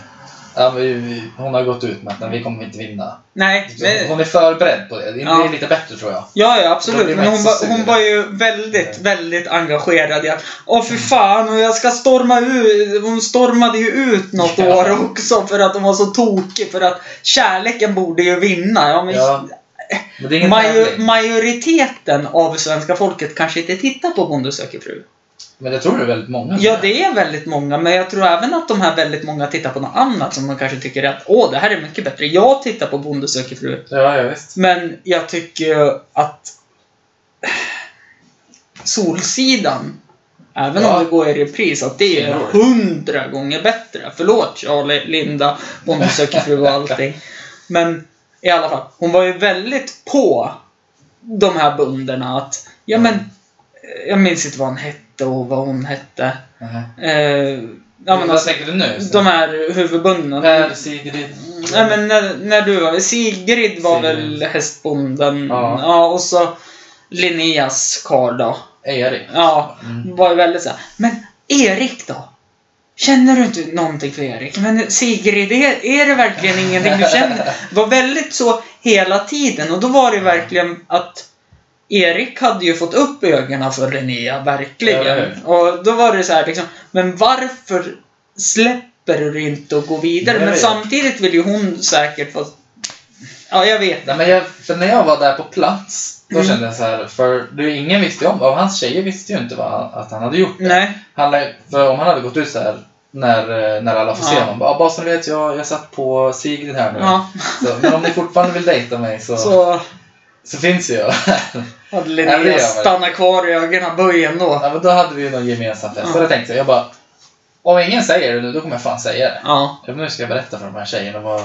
Speaker 6: ja, vi, vi, hon har gått ut med att vi kommer inte vinna.
Speaker 5: nej.
Speaker 6: Så
Speaker 5: Men,
Speaker 6: Hon är förberedd på det. Det
Speaker 5: Ja.
Speaker 6: är lite bättre tror jag.
Speaker 5: Ja, ja absolut. Men hon, var, hon var ju väldigt, väldigt engagerad i att Åh fy fan, och jag ska storma ut. Hon stormade ju ut något
Speaker 6: Ja.
Speaker 5: år också för att hon var så tokig. För att kärleken borde ju vinna. Ja, men
Speaker 6: Ja.
Speaker 5: Major, majoriteten av svenska folket kanske inte tittar på Bonde söker fru.
Speaker 6: Men jag tror det är väldigt många.
Speaker 5: Ja, det är väldigt många, men jag tror även att de här väldigt många tittar på något annat som de kanske tycker att åh, det här är mycket bättre. Jag tittar på Bonde söker fru.
Speaker 6: Ja, ja visst.
Speaker 5: Men jag tycker att Solsidan, även
Speaker 6: Ja.
Speaker 5: om det går i repris, att det är hundra gånger bättre. Förlåt Charlie, Linda, Bonde söker fru och allting. Men i alla fall, hon var ju väldigt på de här bunderna att, ja men, eh, jag minns inte vad han hette och vad hon hette.
Speaker 6: Mhm.
Speaker 5: Eh, ja, men
Speaker 6: Vad tänker du nu?
Speaker 5: de här huvudbundna.
Speaker 6: Per, Sigrid?
Speaker 5: Nej men när, när du var... Sigrid var
Speaker 6: Sigrid.
Speaker 5: väl hästbonden.
Speaker 6: Ja.
Speaker 5: Ja. och så Linneas karl då.
Speaker 6: Erik?
Speaker 5: Ja,
Speaker 6: Mm.
Speaker 5: var ju väldigt så här. Men Erik då? Känner du inte någonting för Erik? Men Sigrid, är, är det verkligen ingenting du känner? Det var väldigt så hela tiden och då var det verkligen att Erik hade ju fått upp ögonen för Linnea,
Speaker 6: Ja,
Speaker 5: verkligen.
Speaker 6: hur?
Speaker 5: och då var det så här liksom, men varför släpper du inte och går vidare? Men samtidigt vill ju hon säkert få... Ja, jag vet.
Speaker 6: Nej, men jag, för när jag var där på plats, då
Speaker 5: Mm.
Speaker 6: kände jag så här, för det, ingen visste ju om, av hans tjejer visste ju inte vad, han- att han hade gjort det.
Speaker 5: Nej.
Speaker 6: Han, för om han hade gått ut så här när, eh, när alla får se
Speaker 5: Ja.
Speaker 6: honom, bara, "Ah, bara så ni vet, jag, jag satt på Sigrid här nu.
Speaker 5: Ja,
Speaker 6: Så, men om ni fortfarande vill dejta mig så, <laughs> så.
Speaker 5: Så
Speaker 6: finns ju jag.
Speaker 5: hade
Speaker 6: Ja,
Speaker 5: Linnea
Speaker 6: man.
Speaker 5: stannat kvar i ögonböjen då.
Speaker 6: ja, men då hade vi ju någon gemensam fest.
Speaker 5: Ja.
Speaker 6: Och då tänkte jag, jag bara, om ingen säger det nu, då kommer jag fan säga det.
Speaker 5: Ja,
Speaker 6: Ja, men Nu ska jag berätta för de här tjejerna vad,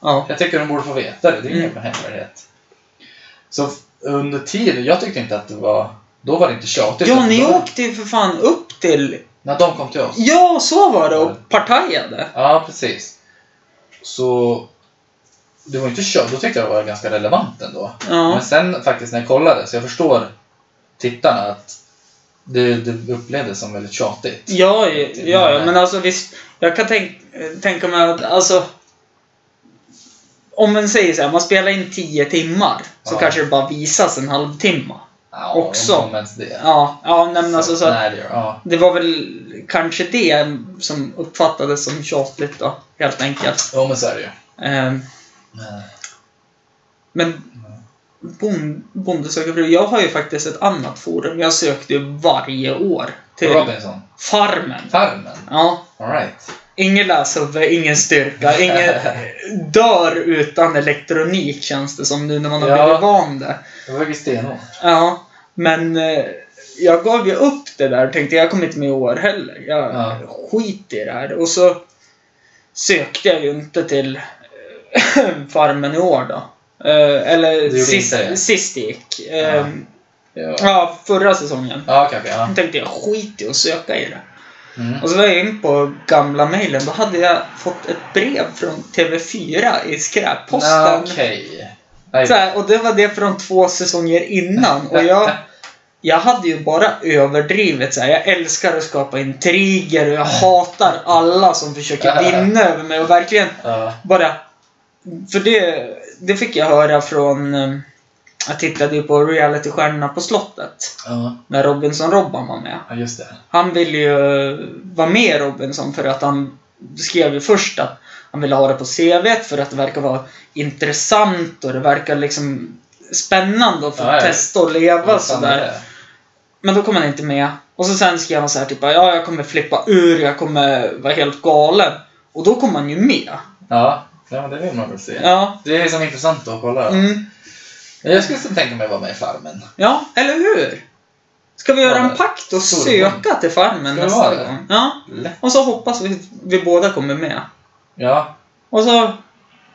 Speaker 5: ja.
Speaker 6: Jag tycker de borde få veta det. Det är ingen
Speaker 5: Mm.
Speaker 6: hemlighet. Så under tiden, jag tyckte inte att det var... Då var det inte tjatigt.
Speaker 5: Ja, ni
Speaker 6: då-
Speaker 5: åkte ju för fan upp till...
Speaker 6: När de kom till oss.
Speaker 5: Ja, så var det. Och partajade.
Speaker 6: Ja, precis. Så... Det var inte tjat. Då tyckte jag det var ganska relevant ändå.
Speaker 5: Ja.
Speaker 6: Men sen faktiskt när jag kollade, så jag förstår tittarna att det, det upplevdes som väldigt tjatigt.
Speaker 5: Ja, ja, ja, men alltså visst. Jag kan tänk, tänka mig att alltså... Om man säger så här, man spelar in 10 timmar. Så
Speaker 6: Ja.
Speaker 5: kanske det bara visas en halvtimme.
Speaker 6: Ja,
Speaker 5: också.
Speaker 6: Om ens det.
Speaker 5: Ja, ja nej, men alltså så att
Speaker 6: Nej, det ja.
Speaker 5: Det var väl kanske det som uppfattades som tjatigt då, helt enkelt.
Speaker 6: Jo, men så är det ju.
Speaker 5: Ehm,
Speaker 6: Men-
Speaker 5: Men bon, Bonde söker fru. Jag har ju faktiskt ett annat forum. Jag sökte ju varje år till
Speaker 6: Robinson.
Speaker 5: Farmen.
Speaker 6: Farmen.
Speaker 5: Ja.
Speaker 6: Alright.
Speaker 5: Ingen läshuvud, ingen styrka, <laughs> ingen dör utan elektronik känns det som nu när man har
Speaker 6: Ja.
Speaker 5: blivit van det.
Speaker 6: Det var ju stenhårt.
Speaker 5: Ja, men eh, jag gav ju upp det där och tänkte jag kommer inte med i år heller. Jag
Speaker 6: Ja.
Speaker 5: skiter i det här. Och så sökte jag ju inte till <coughs> Farmen i år då. Eh, eller sist,
Speaker 6: inte
Speaker 5: sist det gick. Eh,
Speaker 6: Ja.
Speaker 5: ja. förra säsongen.
Speaker 6: Ja, okej, okej. ja.
Speaker 5: Då tänkte jag skit i att söka i det.
Speaker 6: Mm.
Speaker 5: Och så var jag in på gamla mejlen. Då hade jag fått ett brev från TV4 i skräpposten.
Speaker 6: Ja.
Speaker 5: Så här, och det var det från två säsonger innan. <laughs> Och jag, jag hade ju bara överdrivet så här. Jag älskar att skapa intriger och jag hatar alla som försöker <laughs> vinna över mig. Och verkligen bara... För det, det fick jag höra från... eh, Jag tittade ju på realitystjärnorna på slottet.
Speaker 6: Ja.
Speaker 5: När Robinson-Robban var med.
Speaker 6: ja, just det.
Speaker 5: Han ville ju vara med Robinson för att han skrev ju först att han ville ha det på CV för att det verkar vara intressant och det verkar liksom spännande att få
Speaker 6: Ja,
Speaker 5: testa och leva sådär. Men då kom han inte med. Och så sen skrev han så här typ ja jag kommer flippa ur, jag kommer vara helt galen. Och då kom han ju med.
Speaker 6: Ja, ja det vill man väl se.
Speaker 5: Ja.
Speaker 6: Det är liksom intressant att kolla.
Speaker 5: Mm.
Speaker 6: Jag skulle tänka mig att vara med i Farmen.
Speaker 5: Ja, eller hur? Ska vi göra
Speaker 6: Ja,
Speaker 5: en pakt och söka till Farmen
Speaker 6: Ska
Speaker 5: nästa
Speaker 6: det?
Speaker 5: gång? Ja. Och så hoppas vi att vi båda kommer med.
Speaker 6: Ja.
Speaker 5: Och så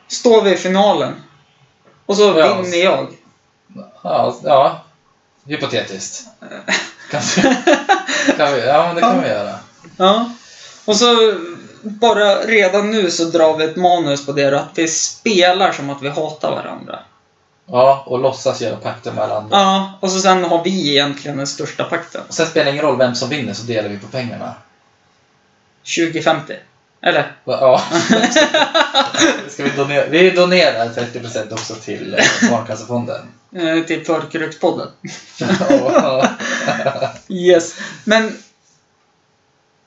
Speaker 5: står vi i finalen. Och så
Speaker 6: Ja.
Speaker 5: vinner jag.
Speaker 6: Ja, ja. Hypotetiskt. <laughs> Kan vi, kan vi, ja, men det kan vi göra.
Speaker 5: Ja. Och så bara redan nu så drar vi ett manus på det då, att vi spelar som att vi hatar varandra.
Speaker 6: Ja, och låtsas göra pakter med alla andra.
Speaker 5: Ja, och så sen har vi egentligen den största pakten.
Speaker 6: Och sen spelar det ingen roll vem som vinner så delar vi på pengarna.
Speaker 5: 2050. Eller?
Speaker 6: Ja. <laughs> Ska vi donera? Vi donerar 30% också till eh, Barncancerfonden.
Speaker 5: Eh, till Förkrökspodden. <laughs> Yes. Men...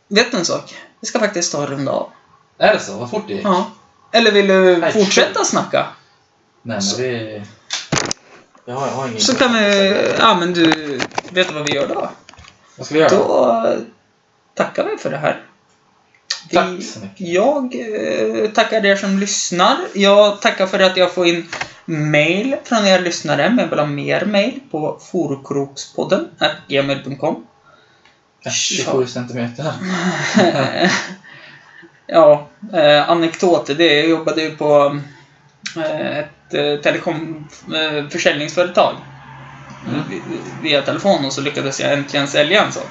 Speaker 5: Vet du en sak? Vi ska faktiskt ta en runda av.
Speaker 6: Är det så? Vad fort det gick?
Speaker 5: Ja. Eller vill du
Speaker 6: Nej,
Speaker 5: fortsätta snacka?
Speaker 6: Nej, men vi... Jag har, jag har ingen...
Speaker 5: Så kan vi... Ja, men du... Vet du vad vi gör då?
Speaker 6: Vad ska vi göra?
Speaker 5: Då tackar vi för det här. Vi,
Speaker 6: Tack så mycket.
Speaker 5: Jag eh, tackar er som lyssnar. Jag tackar för att jag får in mail från er lyssnare, men jag vill ha mer mail på forkrokspodden gmail.com.
Speaker 6: 27 centimeter. <laughs>
Speaker 5: ja, eh, anekdoter. Det jag jobbade ju på eh, ett eh, telekomförsäljningsföretag.
Speaker 6: Mm.
Speaker 5: Vi- Via telefon och så lyckades jag äntligen sälja en sån.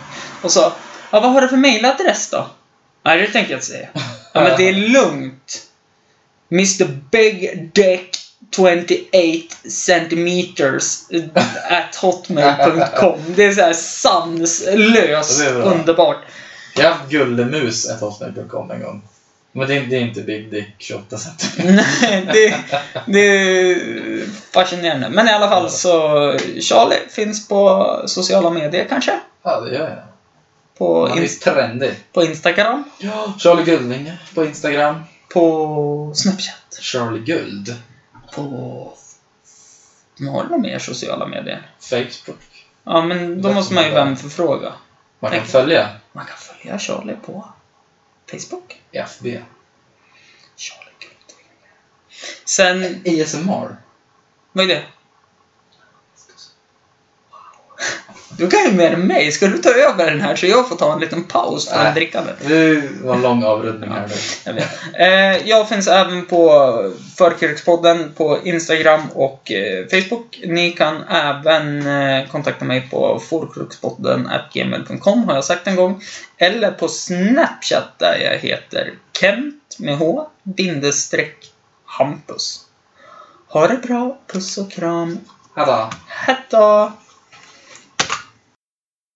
Speaker 5: Och så, ja vad har du för mailadress då? Nej, det tänker jag inte säga. Ja, men det är lugnt. Mr Big Dick 28 centimeters at hotmail.com. Det är så här sanslöst underbart.
Speaker 6: Jag har haft gullemus.hotmail.com en gång. Men det är, det är inte Big Dick 28 centimeter. <laughs>
Speaker 5: Nej, det, det är fascinerande. Men i alla fall så, Charlie finns på sociala medier kanske?
Speaker 6: Ja, det gör jag.
Speaker 5: På,
Speaker 6: Han är
Speaker 5: ins-
Speaker 6: trendig.
Speaker 5: på Instagram?
Speaker 6: Ja. Charlie Guldvinge på Instagram.
Speaker 5: På Snapchat?
Speaker 6: Charlie Guld.
Speaker 5: På... Har du några mer sociala medier?
Speaker 6: Facebook.
Speaker 5: Ja, men då måste man ju vem förfråga.
Speaker 6: Man kan
Speaker 5: Tack.
Speaker 6: följa
Speaker 5: Man kan följa Charlie på Facebook.
Speaker 6: FB.
Speaker 5: Charlie Guldving. Sen,
Speaker 6: ASMR.
Speaker 5: vad är det? Du kan ju mer än mig. Ska du ta över den här så jag får ta en liten paus från
Speaker 6: Nej.
Speaker 5: drickandet?
Speaker 6: Det var en lång avrundning här nu.
Speaker 5: Jag vet. Eh, jag finns även på Förkrökspodden på Instagram och eh, Facebook. Ni kan även eh, kontakta mig på forkrukspodden gmail.com har jag sagt en gång. Eller på Snapchat där jag heter Kent med H bindestreck Hampus. Ha det bra, puss och kram.
Speaker 6: Hallå.
Speaker 5: Hejdå!